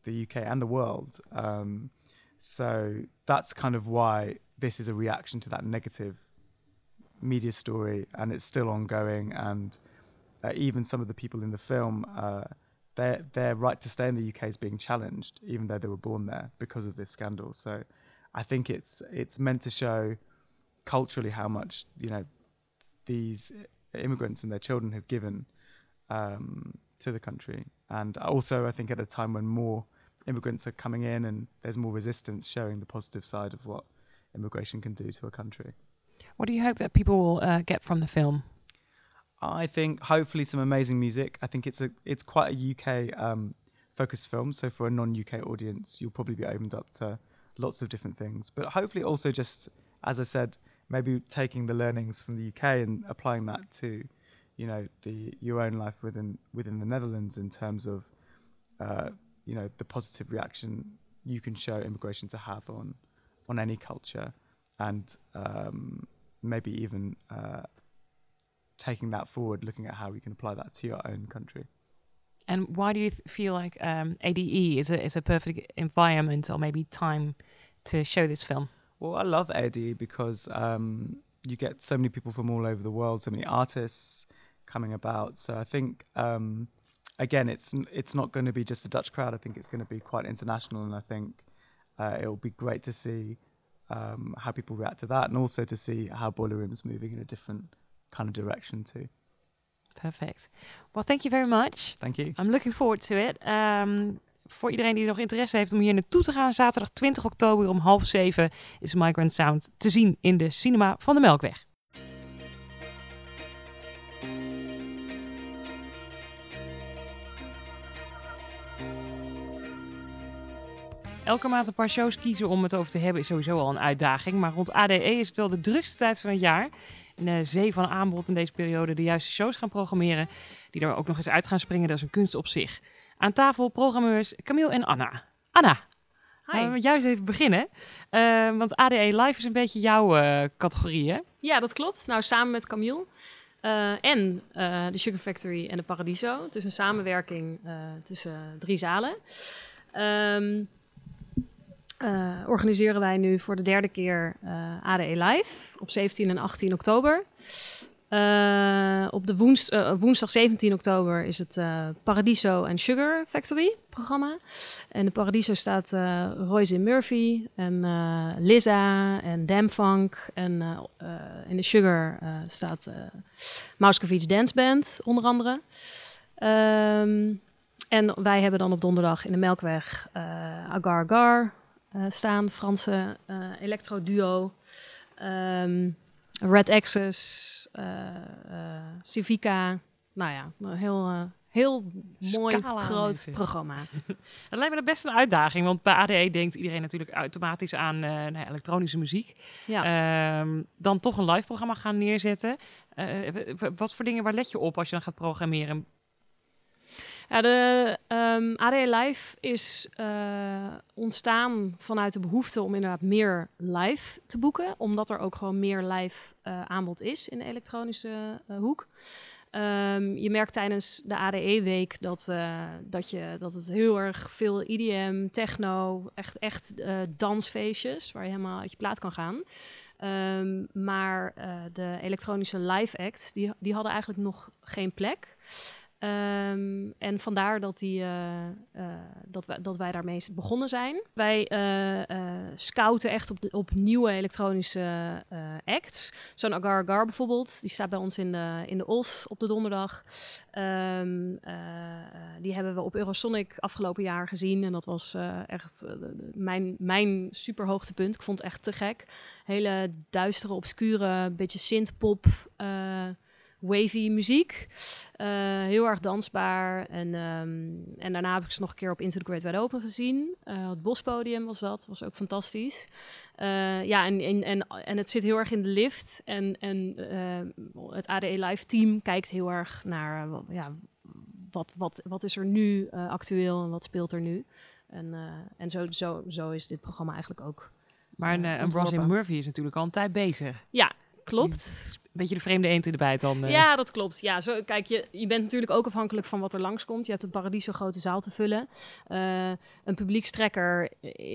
the UK and the world. Um, so that's kind of why this is a reaction to that negative media story, and it's still ongoing. And uh, even some of the people in the film, uh, their their right to stay in the UK is being challenged, even though they were born there because of this scandal. So I think it's it's meant to show culturally how much you know these immigrants and their children have given um, to the country. And also, I think at a time when more immigrants are coming in and there's more resistance, showing the positive side of what immigration can do to a country. What do you hope that people will uh, get from the film? I think hopefully some amazing music. I think it's a it's quite a UK um, focused film, so for a non-UK audience, you'll probably be opened up to lots of different things. But hopefully also just as I said, maybe taking the learnings from the UK and applying that to, you know, the your own life within within the Netherlands in terms of, uh, you know, the positive reaction you can show immigration to have on on any culture, and um, maybe even uh, taking that forward, looking at how we can apply that to your own country. And why do you th- feel like um, ADE is a, is a perfect environment or maybe time to show this film? Well, I love ADE because um, you get so many people from all over the world, so many artists coming about. So I think um, again, it's it's not going to be just a Dutch crowd. I think it's going to be quite international, and I think uh, it'll be great to see um, how people react to that, and also to see how Boiler Room is moving in a different kind of direction too. Perfect. Well, thank you very much. Thank you. I'm looking forward to it. Um, voor iedereen die nog interesse heeft om hier naartoe te gaan, zaterdag 20 oktober om half zeven is Migrant Sound te zien in de cinema van de Melkweg. Elke maand een paar shows kiezen om het over te hebben is sowieso al een uitdaging. Maar rond ADE is het wel de drukste tijd van het jaar. In de zee van aanbod in deze periode de juiste shows gaan programmeren. Die er ook nog eens uit gaan springen, dat is een kunst op zich. Aan tafel programmeurs Camille en Anna. Anna, laten we eens even beginnen. Eh, want ADE Live is een beetje jouw eh, categorie, hè? Ja, dat klopt. Nou, samen met Camille eh, en eh, de Sugar Factory en de Paradiso. Het is een samenwerking eh, tussen drie zalen. Ehm, eh, organiseren wij nu voor de derde keer eh, ADE Live op 17 en 18 oktober. Eh, op de woens- woensdag 17 oktober is het Paradiso en Sugar Factory programma. En de Paradiso staat eh Royce Murphy en eh Lisa en Damfunk. En in de Sugar staat eh Mauskowitz Dance Band onder andere. Ehm, en wij hebben dan op donderdag in de Melkweg Agar Agar staan. Franse eh electro duo. Ehm, Red Access, eh, eh, Civica. Nou ja, een heel, eh, Heel mooi, Scala groot mensen. programma. Dat lijkt me dat best een uitdaging, want bij ADE denkt iedereen natuurlijk automatisch aan eh, nou ja, elektronische muziek. Ja. Ehm, dan toch een live programma gaan neerzetten. Eh, wat voor dingen, waar let je op als je dan gaat programmeren? De ehm AD Live is eh, ontstaan vanuit de behoefte om inderdaad meer live te boeken. Omdat er ook gewoon meer live eh, aanbod is in de elektronische eh, hoek. Ehm, je merkt tijdens de ADE-week dat, dat, dat het heel erg veel IDM, techno, echt, echt dansfeestjes waar je helemaal uit je plaat kan gaan. Ehm, maar de elektronische live acts, die, die hadden eigenlijk nog geen plek. Ehm, en vandaar dat, die, eh, eh, dat, wij, dat wij daarmee begonnen zijn. Wij eh, scouten echt op, op nieuwe elektronische acts. Zo'n Agar Agar bijvoorbeeld, die staat bij ons in de, in de Os op de donderdag. Ehm, eh, eh, die hebben we op Eurosonic afgelopen jaar gezien. En dat was echt mijn, mijn super. Ik vond het echt te gek. Hele duistere, obscure, beetje synthpop, eh wavy muziek. Eh, heel erg dansbaar. En, ehm, en daarna heb ik ze nog een keer op Into the Great Wide Open gezien. Eh, het Bospodium was dat. Was ook fantastisch. Eh, ja, en, en, en, en het zit heel erg in de lift. En, en het ADE Live team kijkt heel erg naar... wat- ja, wat, wat, wat is er nu actueel en wat speelt er nu? En, en zo, zo, zo is dit programma eigenlijk ook. Maar een, Ja, een Murphy is natuurlijk al een tijd bezig. Klopt. Een beetje de vreemde eend in de bijt dan. eh. Ja, dat klopt. Ja, zo, kijk, je, je bent natuurlijk ook afhankelijk van wat er langskomt. Je hebt een Paradiso grote zaal te vullen. Eh, een publiekstrekker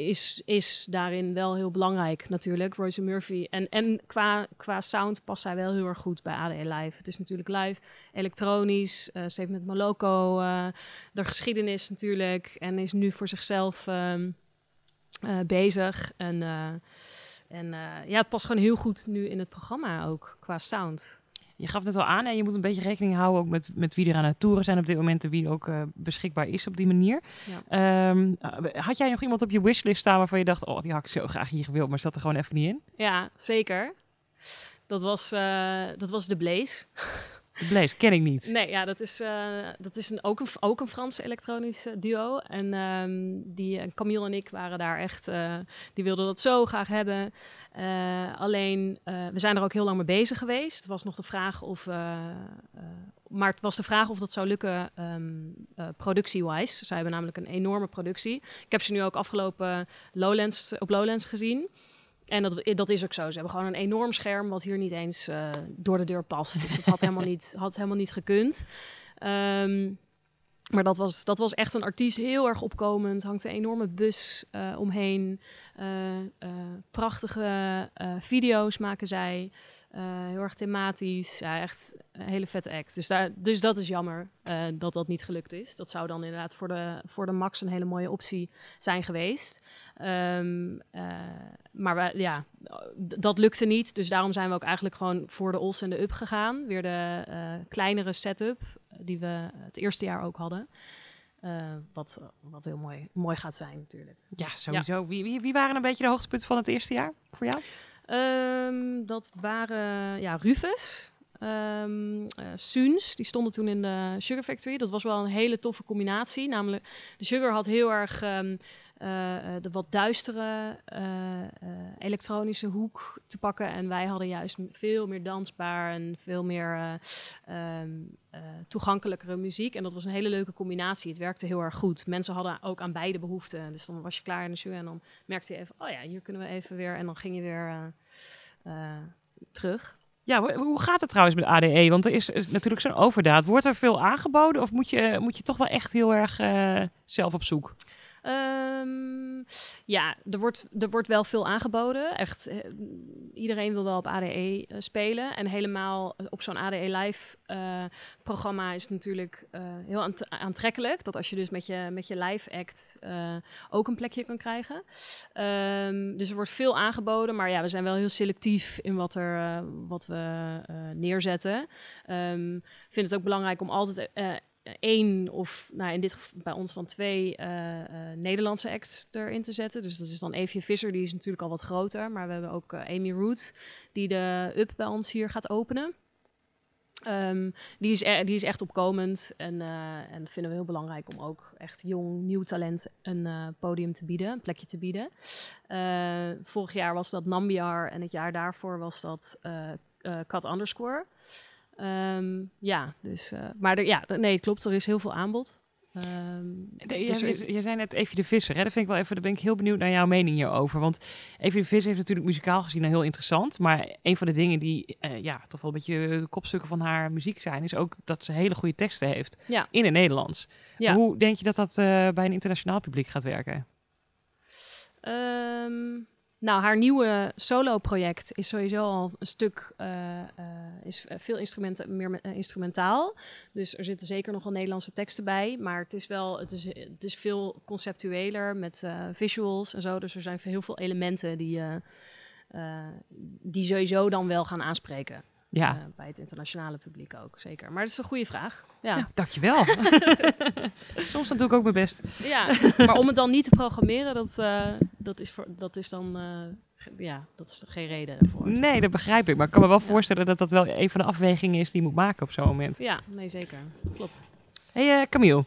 is, is daarin wel heel belangrijk natuurlijk, Royce Murphy. En, en qua, qua sound past zij wel heel erg goed bij ADE Live. Het is natuurlijk live, elektronisch. Eh, ze heeft met Moloko eh de geschiedenis natuurlijk. En is nu voor zichzelf ehm, eh, bezig. En... en eh, ja, het past gewoon heel goed nu in het programma ook, qua sound. Je gaf het al aan en je moet een beetje rekening houden ook met, met wie er aan het toeren zijn op dit moment en wie ook eh, beschikbaar is op die manier. Ja. Ehm, eh, had jij nog iemand op je wishlist staan waarvan je dacht, oh, die had ik zo graag hier gewild, maar zat er gewoon even niet in? Ja, zeker. Dat was, dat was de Blaze. Blaze, ken ik niet. Nee, ja, dat is, eh, dat is een, ook, een, ook een Franse elektronische duo. En ehm, die, en Camille en ik waren daar echt, eh, die wilden dat zo graag hebben. Eh, alleen, eh, we zijn er ook heel lang mee bezig geweest. Het was nog de vraag of, eh, eh, maar het was de vraag of dat zou lukken ehm eh, productie-wise. Zij hebben namelijk een enorme productie. Ik heb ze nu ook afgelopen Lowlands, op Lowlands gezien. En dat, dat is ook zo. Ze hebben gewoon een enorm scherm wat hier niet eens eh, door de deur past. Dus dat had helemaal niet, had helemaal niet gekund. Ehm, maar dat was, dat was echt een artiest, heel erg opkomend. Hangt een enorme bus eh, omheen. Eh, eh, prachtige video's maken zij. Heel erg thematisch. Ja, echt een hele vette act. Dus, daar, dus dat is jammer dat dat niet gelukt is. Dat zou dan inderdaad voor de, voor de Max een hele mooie optie zijn geweest. Ehm, eh, maar ja, dat lukte niet. Dus daarom zijn we ook eigenlijk gewoon voor de Os en de Up gegaan. Weer de kleinere setup die we het eerste jaar ook hadden. Eh, wat, wat heel mooi, mooi gaat zijn natuurlijk. Ja, sowieso. Wie, wie, wie waren een beetje de hoogtepunten van het eerste jaar voor jou? Ehm, dat waren ja, Rufus. Ehm eh, Suns, die stonden toen in de Sugar Factory. Dat was wel een hele toffe combinatie. Namelijk, de Sugar had heel erg ehm, eh, eh, de wat duistere eh, elektronische hoek te pakken. En wij hadden juist veel meer dansbaar en veel meer eh, toegankelijkere muziek. En dat was een hele leuke combinatie. Het werkte heel erg goed. Mensen hadden ook aan beide behoeften. Dus dan was je klaar in de Sugar en dan merkte je even... oh ja, hier kunnen we even weer... En dan ging je weer terug. Ja, hoe, gaat het trouwens met ADE? Want er is, is natuurlijk zo'n overdaad. Wordt er veel aangeboden of moet je, moet je toch wel echt heel erg zelf op zoek? Ehm, ja, er wordt, er wordt wel veel aangeboden. Echt, eh, iedereen wil wel op ADE eh, spelen. En helemaal op zo'n ADE Live eh, programma is natuurlijk eh, heel aant- aantrekkelijk. Dat als je dus met je, met je live act eh, ook een plekje kan krijgen. Ehm, dus er wordt veel aangeboden. Maar ja, we zijn wel heel selectief in wat, er, eh, wat we eh, neerzetten. Ehm, Ik vind het ook belangrijk om altijd eh, één of nou, in dit geval bij ons dan twee eh, eh, Nederlandse acts erin te zetten. Dus dat is dan Evie Visser, die is natuurlijk al wat groter. Maar we hebben ook eh, Amy Root, die de Up bij ons hier gaat openen. Ehm, die, is, e- die is echt opkomend en, en dat vinden we heel belangrijk om ook echt jong, nieuw talent een podium te bieden, een plekje te bieden. Vorig jaar was dat Nambiar en het jaar daarvoor was dat Cat Underscore. Ehm, ja, dus, eh, maar er, ja, nee, het klopt, er is heel veel aanbod. Ehm, Je, dus je, je zei net Evie de Visser. Hè? Dat vind ik wel even, daar ben ik heel benieuwd naar jouw mening hierover. Want Evie de Visser heeft natuurlijk muzikaal gezien heel interessant. Maar een van de dingen die eh, ja, toch wel een beetje de kopstukken van haar muziek zijn, is ook dat ze hele goede teksten heeft Ja. in het Nederlands. Ja. Hoe denk je dat dat eh, bij een internationaal publiek gaat werken? Ehm, nou, haar nieuwe solo-project is sowieso al een stuk, eh, eh, is veel instrumenten, meer me- eh, instrumentaal. Dus er zitten zeker nog wel Nederlandse teksten bij. Maar het is wel, het is, het is veel conceptueler met eh, visuals en zo. Dus er zijn heel veel elementen die, eh, eh, die sowieso dan wel gaan aanspreken. Ja, eh, bij het internationale publiek ook, zeker. Maar dat is een goede vraag. Ja. ja. dankjewel. Soms dan doe ik ook mijn best. Ja, maar om het dan niet te programmeren, dat, eh, dat, is, voor, dat is dan eh, ja, dat is geen reden voor. Nee, dat begrijp ik. Maar ik kan me wel Ja. voorstellen dat dat wel een van de afwegingen is die je moet maken op zo'n moment. Ja, nee, zeker. Klopt. hey, Camille.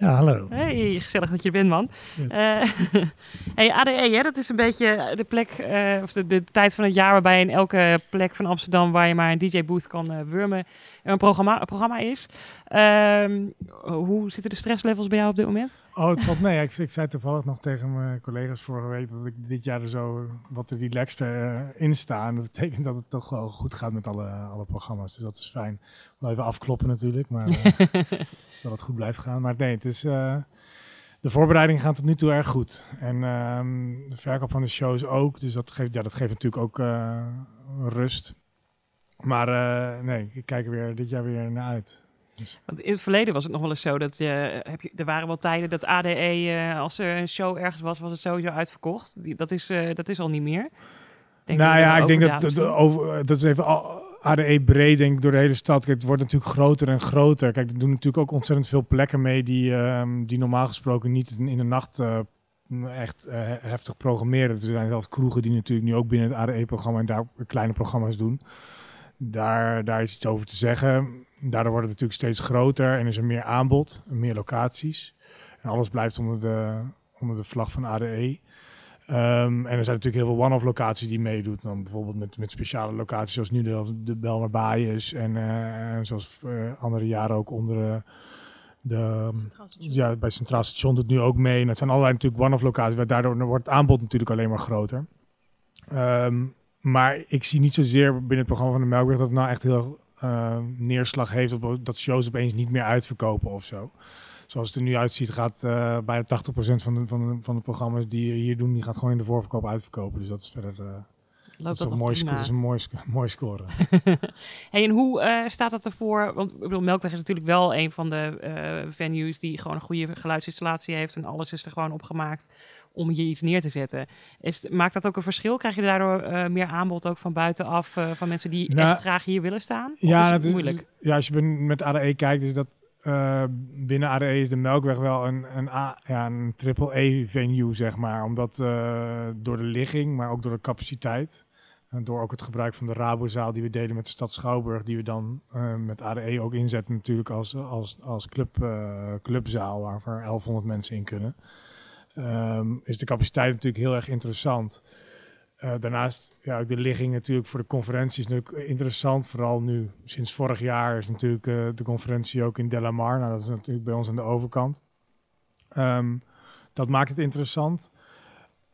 Ja, hallo. Hey, gezellig dat je er bent, man. Yes. Eh, hey, ADE, hè, dat is een beetje de plek, eh, of de, de tijd van het jaar waarbij in elke plek van Amsterdam waar je maar een DJ-booth kan eh, wurmen, een programma, een programma is. Ehm, hoe zitten de stresslevels bij jou op dit moment? oh, het valt mee. Ik, ik zei toevallig nog tegen mijn collega's vorige week dat ik dit jaar er zo wat relaxter eh, in sta. En dat betekent dat het toch wel goed gaat met alle, alle programma's. Dus dat is fijn. Wel even afkloppen natuurlijk, maar eh, dat het goed blijft gaan. Maar nee, het is... eh, de voorbereidingen gaan tot nu toe erg goed. En ehm, de verkoop van de shows ook. Dus dat geeft, ja, dat geeft natuurlijk ook rust. Maar eh, nee, ik kijk er weer dit jaar weer naar uit. Want in het verleden was het nog wel eens zo dat je, heb je, er waren wel tijden dat ADE, eh, als er een show ergens was, was het sowieso uitverkocht. Die, dat, is, eh, dat is al niet meer. Denk nou ja, ik denk dat, overdaad dat, misschien. over, dat is even al- ADE breed, denk ik, door de hele stad. Kijk, het wordt natuurlijk groter en groter. Kijk, er doen natuurlijk ook ontzettend veel plekken mee die, ehm, die normaal gesproken niet in de nacht eh, echt eh, heftig programmeren. Er zijn zelfs kroegen die natuurlijk nu ook binnen het ADE-programma en daar kleine programma's doen. Daar, daar is iets over te zeggen. Daardoor wordt het natuurlijk steeds groter en is er meer aanbod, meer locaties. En alles blijft onder de, onder de vlag van ADE. Ehm, en er zijn natuurlijk heel veel one-off locaties die meedoen. Dan bijvoorbeeld met, met speciale locaties zoals nu de, de Belmer Baai is. En, eh, zoals eh, andere jaren ook onder eh, de... Ja, bij Centraal Station doet nu ook mee. En dat zijn allerlei natuurlijk one-off locaties. waar Daardoor wordt het aanbod natuurlijk alleen maar groter. Ehm, maar ik zie niet zozeer binnen het programma van de Melkweg... dat het nou echt heel eh, neerslag heeft... op dat shows opeens niet meer uitverkopen of zo zoals het er nu uitziet, gaat eh, bijna 80% van de, van, de, van de programma's die hier doen, die gaat gewoon in de voorverkoop uitverkopen. Dus dat is verder eh, dat is een mooi, sco- prima? dat is een mooi, sc- mooi score. Hey, en hoe eh, staat dat ervoor? Want ik bedoel, Melkweg is natuurlijk wel een van de venues die gewoon een goede geluidsinstallatie heeft en alles is er gewoon opgemaakt om hier iets neer te zetten. Is, maakt dat ook een verschil? Krijg je daardoor eh, meer aanbod ook van buitenaf eh, van mensen die Nou, echt graag hier willen staan? Ja, is dat het is, moeilijk. ja, als je met ADE kijkt, is dat eh, binnen ADE is de Melkweg wel een, een, A, ja, een triple-E venue, zeg maar. Omdat door de ligging, maar ook door de capaciteit. En door ook het gebruik van de Rabozaal die we delen met de stad Schouwburg, die we dan met ADE ook inzetten natuurlijk als, als, als club, clubzaal waar voor 1100 mensen in kunnen. Ehm, is de capaciteit natuurlijk heel erg interessant. Eh, daarnaast, ja, de ligging natuurlijk voor de conferentie is natuurlijk interessant. Vooral nu, sinds vorig jaar is natuurlijk eh, de conferentie ook in Delamar. Nou, dat is natuurlijk bij ons aan de overkant. Ehm, dat maakt het interessant.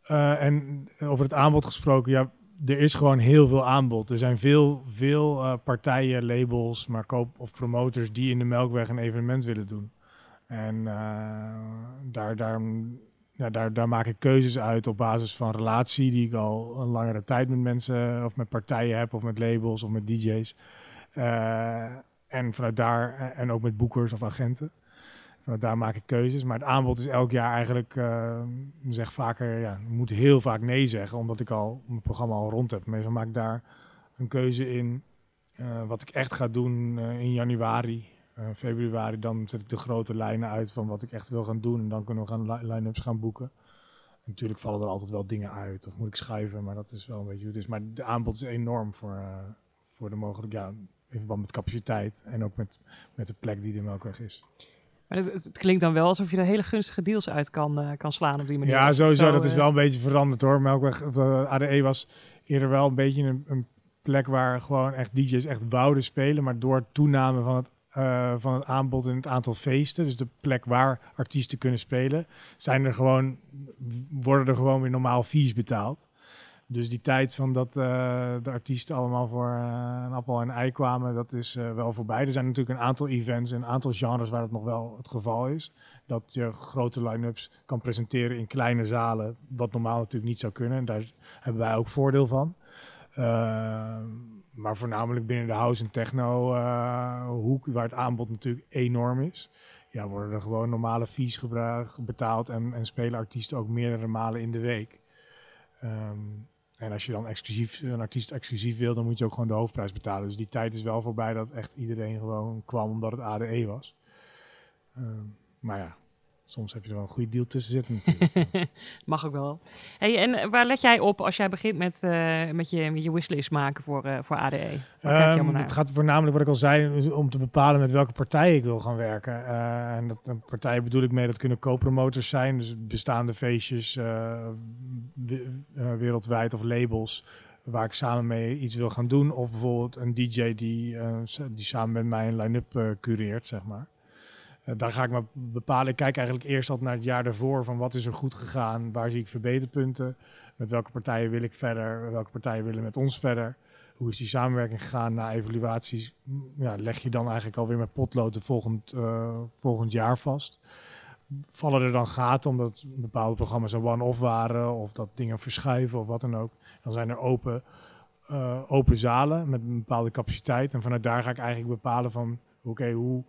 Eh, en over het aanbod gesproken, ja, er is gewoon heel veel aanbod. Er zijn veel, veel partijen, labels, maar koop- of promoters die in de Melkweg een evenement willen doen. En daar, daar, ja, daar, daar maak ik keuzes uit op basis van relatie die ik al een langere tijd met mensen of met partijen heb of met labels of met DJ's. Eh, en vanuit daar, en ook met boekers of agenten. Vanuit daar maak ik keuzes. Maar het aanbod is elk jaar eigenlijk, eh, ik zeg vaker, ja, moet heel vaak nee zeggen, omdat ik al mijn programma al rond heb. Meestal maak ik daar een keuze in eh, wat ik echt ga doen eh, in januari. Eh, februari, dan zet ik de grote lijnen uit van wat ik echt wil gaan doen. En dan kunnen we gaan li- line-ups gaan boeken. En natuurlijk vallen er altijd wel dingen uit of moet ik schuiven, maar dat is wel een beetje hoe het is. Maar de aanbod is enorm voor, eh, voor de mogelijk. Ja, in verband met capaciteit en ook met, met de plek die de Melkweg is. Maar het, het, klinkt dan wel alsof je er hele gunstige deals uit kan, eh, kan slaan op die manier. Ja, sowieso. Zo, dat is wel een beetje veranderd hoor. Melkweg, ADE was eerder wel een beetje een, een plek waar gewoon echt DJ's echt wouden spelen. Maar door toename van het, eh, van het aanbod en het aantal feesten, dus de plek waar artiesten kunnen spelen, zijn er gewoon, worden er gewoon weer normaal fees betaald. Dus die tijd van dat eh, de artiesten allemaal voor eh, een appel en ei kwamen, dat is wel voorbij. Er zijn natuurlijk een aantal events en een aantal genres waar dat nog wel het geval is. Dat je grote line-ups kan presenteren in kleine zalen, wat normaal natuurlijk niet zou kunnen. En daar hebben wij ook voordeel van. Maar voornamelijk binnen de house en techno eh, hoek, waar het aanbod natuurlijk enorm is. Ja, worden er gewoon normale fees betaald en, en spelen artiesten ook meerdere malen in de week. Ehm, en als je dan exclusief, een artiest exclusief wil, dan moet je ook gewoon de hoofdprijs betalen. Dus die tijd is wel voorbij dat echt iedereen gewoon kwam omdat het ADE was. Ehm, maar ja, soms heb je er wel een goede deal tussen zitten natuurlijk. Mag ook wel. Hey, en waar let jij op als jij begint met, eh, met, je, met je wishlist maken voor, eh, voor ADE? Ehm, het gaat voornamelijk, wat ik al zei, om te bepalen met welke partij ik wil gaan werken. Eh, en dat een partij bedoel ik mee, dat kunnen co-promoters zijn, dus bestaande feestjes we- wereldwijd of labels waar ik samen mee iets wil gaan doen. Of bijvoorbeeld een DJ die, die samen met mij een line-up cureert, zeg maar. Eh, daar ga ik maar bepalen. Ik kijk eigenlijk eerst altijd naar het jaar daarvoor van wat is er goed gegaan, waar zie ik verbeterpunten, met welke partijen wil ik verder, welke partijen willen met ons verder. Hoe is die samenwerking gegaan na evaluaties? M, Ja, leg je dan eigenlijk alweer met potlood de volgend, eh, volgend jaar vast. Vallen er dan gaten omdat bepaalde programma's een one-off waren of dat dingen verschuiven of wat dan ook. Dan zijn er open, eh, open zalen met een bepaalde capaciteit. En vanuit daar ga ik eigenlijk bepalen van oké, hoe,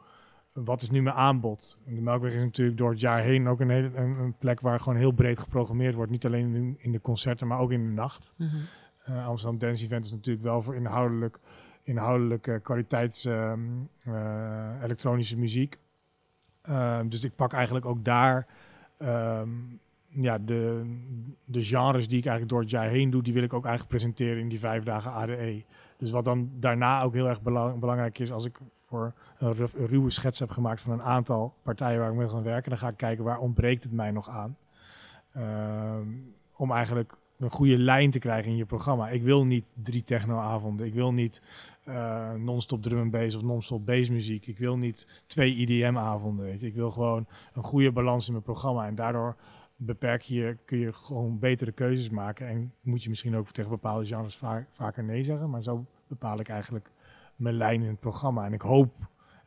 wat is nu mijn aanbod? De Melkweg is natuurlijk door het jaar heen ook een, hele, een, een plek waar gewoon heel breed geprogrammeerd wordt. Niet alleen in, in de concerten, maar ook in de nacht. Mhm. Eh, Amsterdam Dance Event is natuurlijk wel voor inhoudelijk, inhoudelijke kwaliteits ehm, eh, elektronische muziek. Ehm, dus ik pak eigenlijk ook daar ehm, ja, de, de genres die ik eigenlijk door het jaar heen doe, die wil ik ook eigenlijk presenteren in die vijf dagen ADE. Dus wat dan daarna ook heel erg belang- belangrijk is, als ik voor een, ruwe schets heb gemaakt van een aantal partijen waar ik mee ga werken, dan ga ik kijken waar ontbreekt het mij nog aan. Ehm, om eigenlijk een goede lijn te krijgen in je programma. Ik wil niet drie technoavonden. Ik wil niet eh, non-stop drum en bass of non-stop bassmuziek. Ik wil niet twee IDM-avonden. Je. Ik wil gewoon een goede balans in mijn programma. En daardoor beperk je, kun je gewoon betere keuzes maken. En moet je misschien ook tegen bepaalde genres va- vaker nee zeggen. Maar zo bepaal ik eigenlijk mijn lijn in het programma. En ik hoop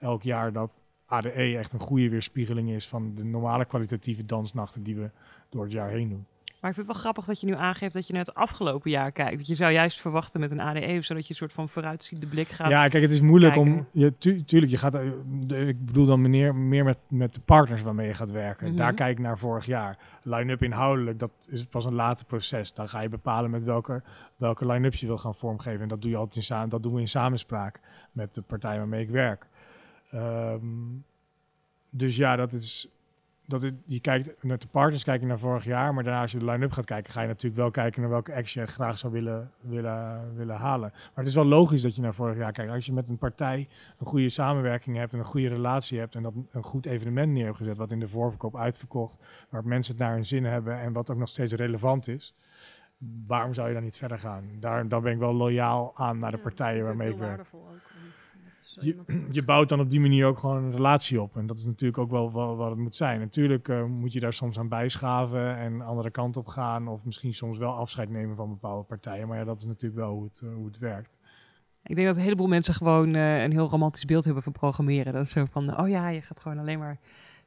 elk jaar dat ADE echt een goede weerspiegeling is van de normale kwalitatieve dansnachten die we door het jaar heen doen. Maar ik vind het wel grappig dat je nu aangeeft dat je naar het afgelopen jaar kijkt. Want je zou juist verwachten met een ADE, zodat je een soort van vooruitziende blik gaat. Ja, kijk, het is moeilijk om. Je, tu- tuurlijk, je gaat. eh, ik bedoel dan meneer, meer met, met de partners waarmee je gaat werken. Mhm. Daar kijk ik naar vorig jaar. Line-up inhoudelijk, dat is pas een later proces. Dan ga je bepalen met welke, welke line-ups je wil gaan vormgeven. En dat doe je altijd in samen. Dat doen we in samenspraak met de partij waarmee ik werk. Ehm, dus ja, dat is. Dat het, je kijkt naar de partners, kijk je naar vorig jaar, maar daarna als je de line-up gaat kijken, ga je natuurlijk wel kijken naar welke acts je graag zou willen, willen, willen halen. Maar het is wel logisch dat je naar vorig jaar kijkt. Als je met een partij een goede samenwerking hebt en een goede relatie hebt en dat een goed evenement neer hebt gezet, wat in de voorverkoop uitverkocht, waar mensen het naar hun zin hebben en wat ook nog steeds relevant is, waarom zou je dan niet verder gaan? Daar, dan ben ik wel loyaal aan naar de Ja, partijen waarmee ik werk. waardevol ook Je, je bouwt dan op die manier ook gewoon een relatie op. En dat is natuurlijk ook wel, wel wat het moet zijn. Natuurlijk eh, moet je daar soms aan bijschaven en andere kant op gaan. Of misschien soms wel afscheid nemen van bepaalde partijen. Maar ja, dat is natuurlijk wel hoe het, eh, hoe het werkt. Ik denk dat een heleboel mensen gewoon eh, een heel romantisch beeld hebben van programmeren. Dat is zo van, oh ja, je gaat gewoon alleen maar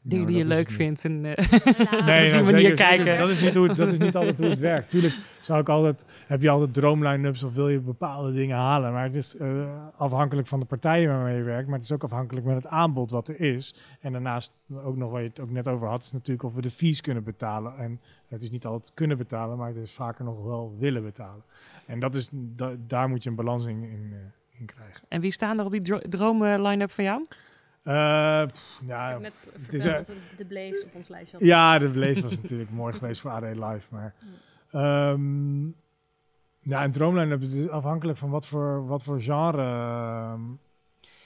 dingen Nou, die je leuk vindt. En, eh, Ja, op die nou, manier zeker, kijken. zeker. Dat is niet, hoe het, dat is niet altijd hoe het werkt. Tuurlijk zou ik altijd, heb je altijd droomline-ups of wil je bepaalde dingen halen. Maar het is eh, afhankelijk van de partijen waarmee je werkt. Maar het is ook afhankelijk met het aanbod wat er is. En daarnaast ook nog waar je het ook net over had, is natuurlijk of we de fees kunnen betalen. En het is niet altijd kunnen betalen, maar het is vaker nog wel willen betalen. En dat is, da- daar moet je een balans in, in, eh, in krijgen. en wie staan er op die dro- droom eh, line-up van jou? Eh, pff, Ik ja, heb net is, eh, dat we de Blaze op ons lijstje hadden. Ja, de Blaze was natuurlijk mooi geweest voor AD Live. Maar ehm, ja, een droomline is afhankelijk van wat voor, wat voor genre ehm,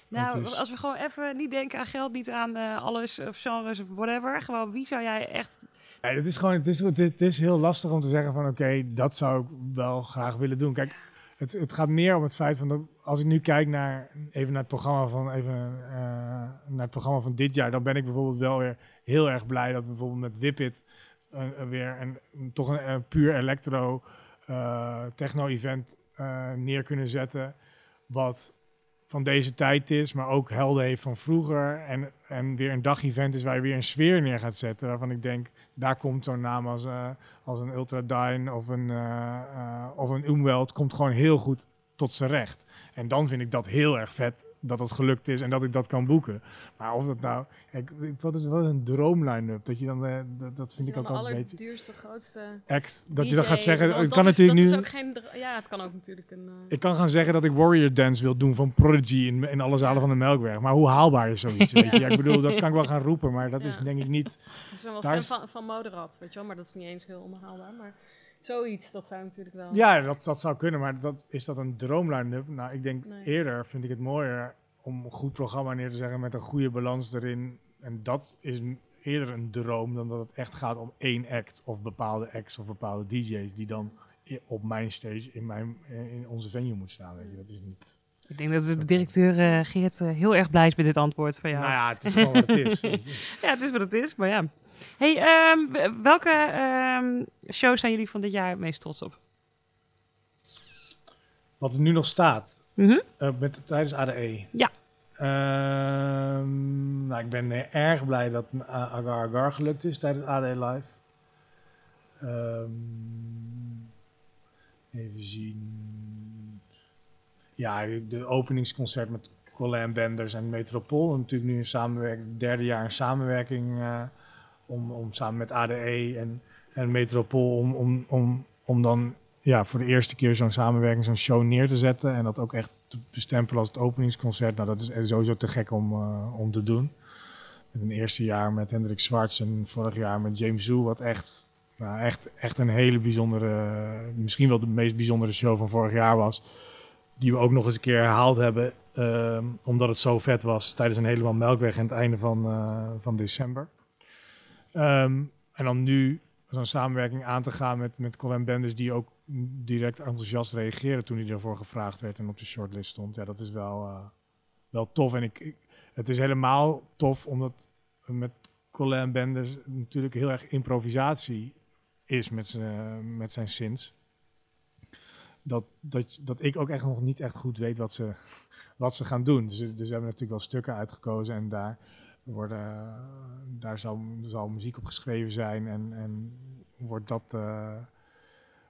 Nou, Het is- als we gewoon even niet denken aan geld, niet aan eh, alles of genres of whatever. Gewoon, wie zou jij echt... Ja, het is gewoon, het is, het, het is heel lastig om te zeggen van oké, dat zou ik wel graag willen doen. Kijk, het, het gaat meer om het feit van dat als ik nu kijk naar even naar het programma van even eh, naar het programma van dit jaar, dan ben ik bijvoorbeeld wel weer heel erg blij dat bijvoorbeeld met Whippet eh, eh, weer een, toch een, puur electro techno event neer kunnen zetten, wat van deze tijd is, maar ook helden heeft van vroeger. En, en weer een dag-event is waar je weer een sfeer neer gaat zetten. Waarvan ik denk, daar komt zo'n naam als, eh, als een Ultradyne of een, eh, of een Umwelt, komt gewoon heel goed tot zijn recht. En dan vind ik dat heel erg vet dat het gelukt is en dat ik dat kan boeken. Maar of dat nou, kijk, ik- wat is wel een droomline-up? Dat je dan, eh, dat, dat vind ik ook altijd een beetje allerduurste, grootste act. Dat DJ, je dan gaat zeggen, want ik kan is- natuurlijk dat nu... Is ook geen, ja, het kan ook natuurlijk een... eh, Ik kan gaan zeggen dat ik Warrior Dance wil doen van Prodigy in, in alle zalen van de Melkweg. Maar hoe haalbaar is zoiets? Weet je? Ja, ik bedoel, dat kan ik wel gaan roepen, maar dat is denk ik niet. Ik ben wel fan is- van, van Moderat, weet je wel, maar dat is niet eens heel onderhaalbaar. Maar zoiets, dat zou natuurlijk wel... Ja, dat, dat zou kunnen, maar dat, is dat een droomline-up? Nou, ik denk Nee. eerder vind ik het mooier om een goed programma neer te zeggen met een goede balans erin. En dat is eerder een droom dan dat het echt gaat om één act of bepaalde acts of bepaalde DJ's die dan op mijn stage in, mijn, in onze venue moet staan. Weet je. Dat is niet. Ik denk dat de directeur eh, Geert eh, heel erg blij is met dit antwoord van jou. Nou ja, het is gewoon wat het is. Ja, het is wat het is, maar ja. Hey, ehm, welke ehm, shows zijn jullie van dit jaar het meest trots op? Wat er nu nog staat Mhm. eh, met, tijdens ADE. Ja. Ehm, nou, ik ben eh, erg blij dat Agar Agar gelukt is tijdens ADE Live. Even zien. Ja, de openingsconcert met Colin Benders en Metropool. Natuurlijk nu een samenwerking, derde jaar een samenwerking eh, om, om samen met ADE en, en Metropool om, om, om, om dan ja, voor de eerste keer zo'n samenwerking, zo'n show neer te zetten. En dat ook echt te bestempelen als het openingsconcert. Nou, dat is sowieso te gek om, eh, om te doen. Met een eerste jaar met Hendrik Zwarts en vorig jaar met James Zoo. Wat echt, nou, echt, echt een hele bijzondere, misschien wel de meest bijzondere show van vorig jaar was. Die we ook nog eens een keer herhaald hebben. ehm, omdat het zo vet was tijdens een helemaal melkweg aan het einde van, eh, van december. Ehm, en dan nu zo'n samenwerking aan te gaan met, met Colin Benders, die ook direct enthousiast reageerde toen hij ervoor gevraagd werd en op de shortlist stond. Ja, dat is wel, eh, wel tof. En ik, het is helemaal tof omdat met Colin Benders natuurlijk heel erg improvisatie is met zijn, met zijn synths. Dat, dat, dat ik ook echt nog niet echt goed weet wat ze, wat ze gaan doen. Dus, dus hebben natuurlijk wel stukken uitgekozen en daar, worden, daar zal, zal muziek op geschreven zijn en, en wordt dat, eh,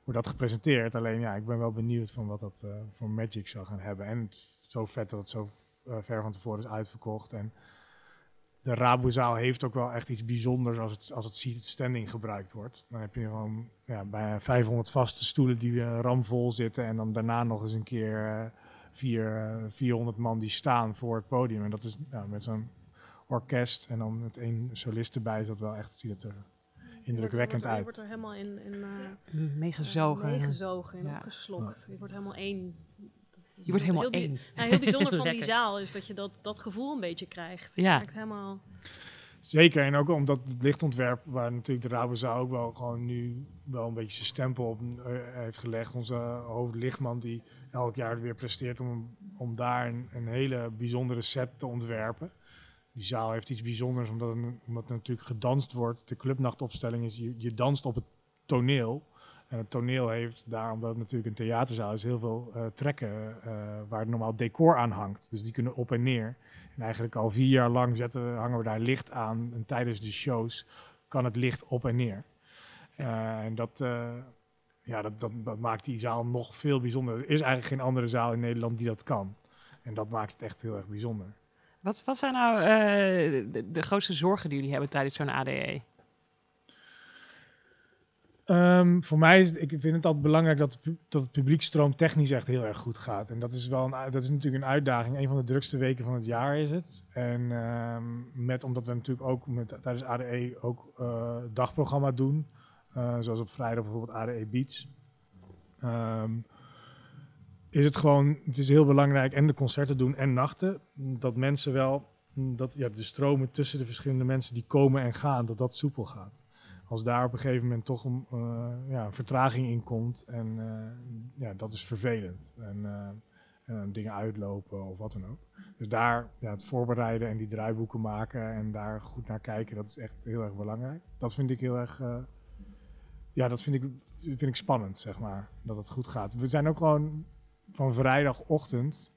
wordt dat gepresenteerd. Alleen ja, ik ben wel benieuwd van wat dat eh, voor Magic zal gaan hebben. En zo vet dat het zo eh, ver van tevoren is uitverkocht. En de Rabozaal heeft ook wel echt iets bijzonders als het, als het standing gebruikt wordt. Dan heb je gewoon ja, bijna 500 vaste stoelen die ramvol zitten. En dan daarna nog eens een keer vier, eh, 400 man die staan voor het podium. En dat is nou, met zo'n orkest en dan met één solist erbij is dat wel echt, ziet het er indrukwekkend je wordt, er- Je wordt uit. er helemaal in, in eh, Meegezogen. meegezogen en Ja. opgeslokt. Je wordt helemaal één. Dat is Je wordt helemaal heel één. Ja, heel bijzonder van die zaal is dat je dat, dat gevoel een beetje krijgt. Ja. Je helemaal... Zeker, en ook omdat het lichtontwerp, waar natuurlijk de Rabozaal ook wel gewoon nu wel een beetje zijn stempel op eh, heeft gelegd. Onze hoofdlichtman die elk jaar weer presteert om, om daar een, een hele bijzondere set te ontwerpen. Die zaal heeft iets bijzonders, omdat, het- omdat er natuurlijk gedanst wordt. De clubnachtopstelling is, je, je danst op het toneel. En het toneel heeft daar, omdat het natuurlijk een theaterzaal is, heel veel eh, trekken eh, waar normaal decor aan hangt. Dus die kunnen op en neer. En eigenlijk al vier jaar lang zetten, we- hangen we daar licht aan. En tijdens de shows kan het licht op en neer. Eh, en dat, ja, dat, dat, dat maakt die zaal nog veel bijzonder. Er is eigenlijk geen andere zaal in Nederland die dat kan. En dat maakt het echt heel erg bijzonder. Wat, wat zijn nou eh, de, grootste zorgen die jullie hebben tijdens zo'n? ADE? Ehm, voor mij is ik vind het altijd belangrijk dat, dat het publiekstroom technisch echt heel erg goed gaat. En dat is wel een, dat is natuurlijk een uitdaging. Een van de drukste weken van het jaar is het. En ehm, met, omdat we natuurlijk ook met, tijdens ADE ook eh, dagprogramma doen. eh, zoals op vrijdag bijvoorbeeld ADE Beats. Ehm, is het gewoon, het is heel belangrijk en de concerten doen en nachten, dat mensen wel, dat ja, de stromen tussen de verschillende mensen die komen en gaan, dat dat soepel gaat. Als daar op een gegeven moment toch een, eh, ja, vertraging in komt en eh, ja, dat is vervelend. En, eh, en dingen uitlopen of wat dan ook. Dus daar ja, het voorbereiden en die draaiboeken maken en daar goed naar kijken, dat is echt heel erg belangrijk. Dat vind ik heel erg, ja, dat vind ik, vind ik spannend, zeg maar, dat het goed gaat. We zijn ook gewoon van vrijdagochtend,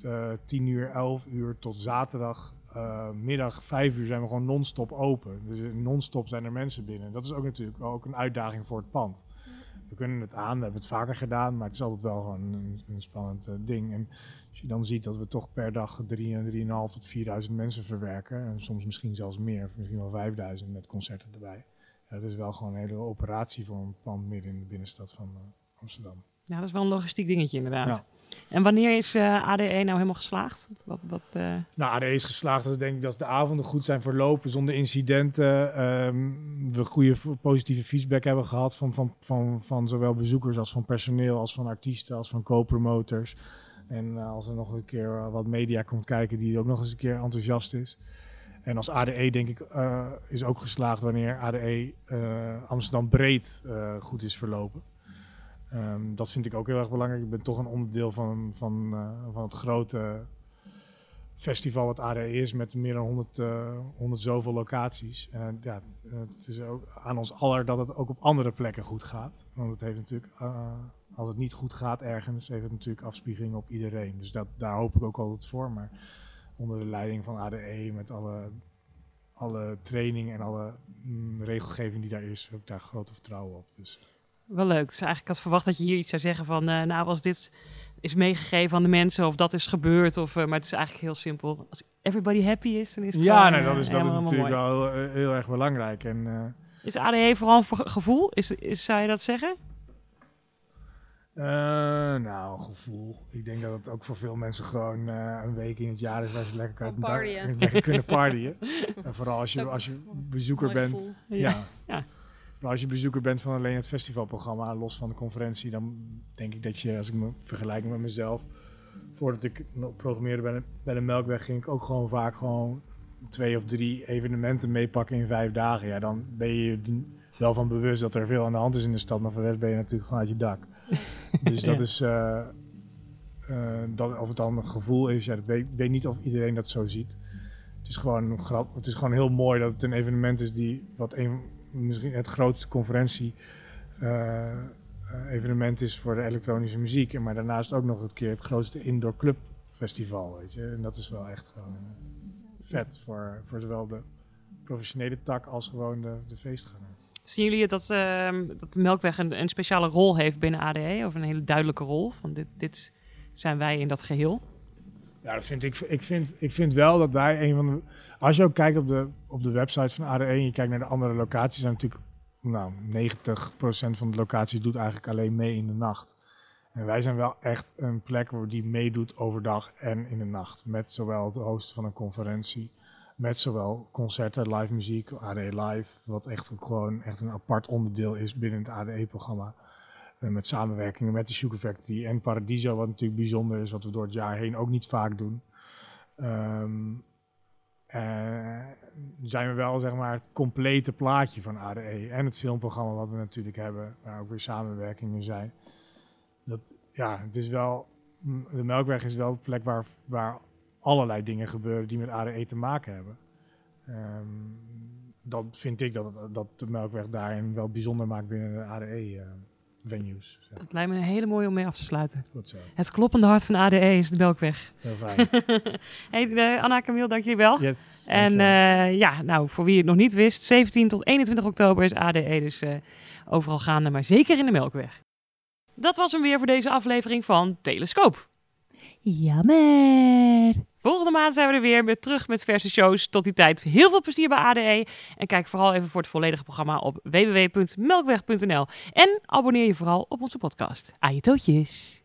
eh 10 uur, 11 uur tot zaterdag eh, middag 5 uur zijn we gewoon non-stop open. Dus non-stop zijn er mensen binnen. Dat is ook natuurlijk ook een uitdaging voor het pand. We kunnen het aan, we hebben het vaker gedaan, maar het is altijd wel gewoon een, een spannend eh, ding. En als je dan ziet dat we toch per dag 3, 3.500 tot 4000 mensen verwerken, en soms misschien zelfs meer, misschien wel 5000 met concerten erbij. Ja, dat is wel gewoon een hele operatie voor een pand midden in de binnenstad van Amsterdam. Ja, dat is wel een logistiek dingetje inderdaad. Ja. En wanneer is eh, ADE nou helemaal geslaagd? Wat, wat, eh, Nou, ADE is geslaagd. Dat denk ik dat de avonden goed zijn verlopen zonder incidenten. Ehm, we goede positieve feedback hebben gehad van, van, van, van zowel bezoekers als van personeel, als van artiesten, als van co-promoters. En eh, als er nog een keer wat media komt kijken die ook nog eens een keer enthousiast is. En als ADE denk ik is ook geslaagd wanneer ADE Amsterdam breed goed is verlopen. Ehm, dat vind ik ook heel erg belangrijk. Ik ben toch een onderdeel van, van, eh, van het grote festival wat ADE is met meer dan 100, eh 100 zoveel locaties. En ja, eh, het is ook aan ons aller dat het ook op andere plekken goed gaat. Want het heeft natuurlijk, eh, als het niet goed gaat ergens, heeft het natuurlijk afspiegeling op iedereen. Dus dat, daar hoop ik ook altijd voor. Maar onder de leiding van ADE met alle, alle training en alle mm, regelgeving die daar is, heb ik daar grote vertrouwen op. Dus wel leuk. Dus eigenlijk had verwacht dat je hier iets zou zeggen van, eh, nou, als dit is meegegeven aan de mensen of dat is gebeurd, of, eh, maar het is eigenlijk heel simpel. Als everybody happy is, dan is het ja, gewoon, nee, eh, dat is, dat is natuurlijk mooi. wel heel, heel erg belangrijk. En, eh, Is ADE vooral een voor- gevoel? Is, is, zou je dat zeggen? Eh, nou, gevoel. Ik denk dat het ook voor veel mensen gewoon eh, een week in het jaar is waar ze lekker, kunnen- partyen. lekker kunnen partyen. en vooral als je, als je bezoeker bent. gevoel. Ja. Ja. Maar als je bezoeker bent van alleen het festivalprogramma, los van de conferentie, dan denk ik dat je, als ik me vergelijk met mezelf, voordat ik programmeerde bij de, bij de Melkweg, ging ik ook gewoon vaak gewoon twee of drie evenementen meepakken in vijf dagen. Ja, dan ben je wel van bewust dat er veel aan de hand is in de stad, maar voor de rest ben je natuurlijk gewoon uit je dak. Dus dat Ja. is, eh, eh, dat, of het dan een gevoel is, ja, ik weet, niet of iedereen dat zo ziet. Het is gewoon grap. Het is gewoon heel mooi dat het een evenement is die wat een, misschien het grootste conferentie eh, eh, is voor de elektronische muziek. Maar daarnaast ook nog een keer het grootste indoor club festival, weet je. En dat is wel echt gewoon eh, vet voor, voor zowel de professionele tak als gewoon de, de feestganger. Zien jullie dat, ehm, dat de Melkweg een, een speciale rol heeft binnen ADE? Of een hele duidelijke rol? Van dit, dit zijn wij in dat geheel? Ja, dat vind ik. Ik vind, ik vind wel dat wij een van de. Als je ook kijkt op de, op de website van ADE en je kijkt naar de andere locaties, zijn natuurlijk. Nou, 90% van de locaties doet eigenlijk alleen mee in de nacht. En wij zijn wel echt een plek waar die meedoet overdag en in de nacht. Met zowel het hosten van een conferentie, met zowel concerten, live muziek, ADE Live, wat echt ook gewoon echt een apart onderdeel is binnen het ADE-programma. Eh, met samenwerkingen met de Sugar Factory en Paradiso, wat natuurlijk bijzonder is, wat we door het jaar heen ook niet vaak doen. Ehm, eh, zijn we wel zeg maar het complete plaatje van ADE en het filmprogramma wat we natuurlijk hebben, waar ook weer samenwerkingen zijn. Dat, ja, het is wel, m- de Melkweg is wel de plek waar, waar allerlei dingen gebeuren die met ADE te maken hebben. Ehm, dat vind ik dat, dat de Melkweg daarin wel bijzonder maakt binnen de ADE-venues. Dat lijkt me een hele mooie om mee af te sluiten. Goed zo, Het kloppende hart van ADE is de Melkweg. heel fijn. hey, eh, Anna Camille, dank jullie wel. Yes, En eh, ja, nou, voor wie het nog niet wist, 17 tot 21 oktober is ADE dus eh, overal gaande, maar zeker in de Melkweg. Dat was hem weer voor deze aflevering van Telescoop. Jammer. Volgende maand zijn we er weer met terug met verse shows. Tot die tijd heel veel plezier bij ADE. En kijk vooral even voor het volledige programma op www.melkweg.nl. En abonneer je vooral op onze podcast. Aje tootjes.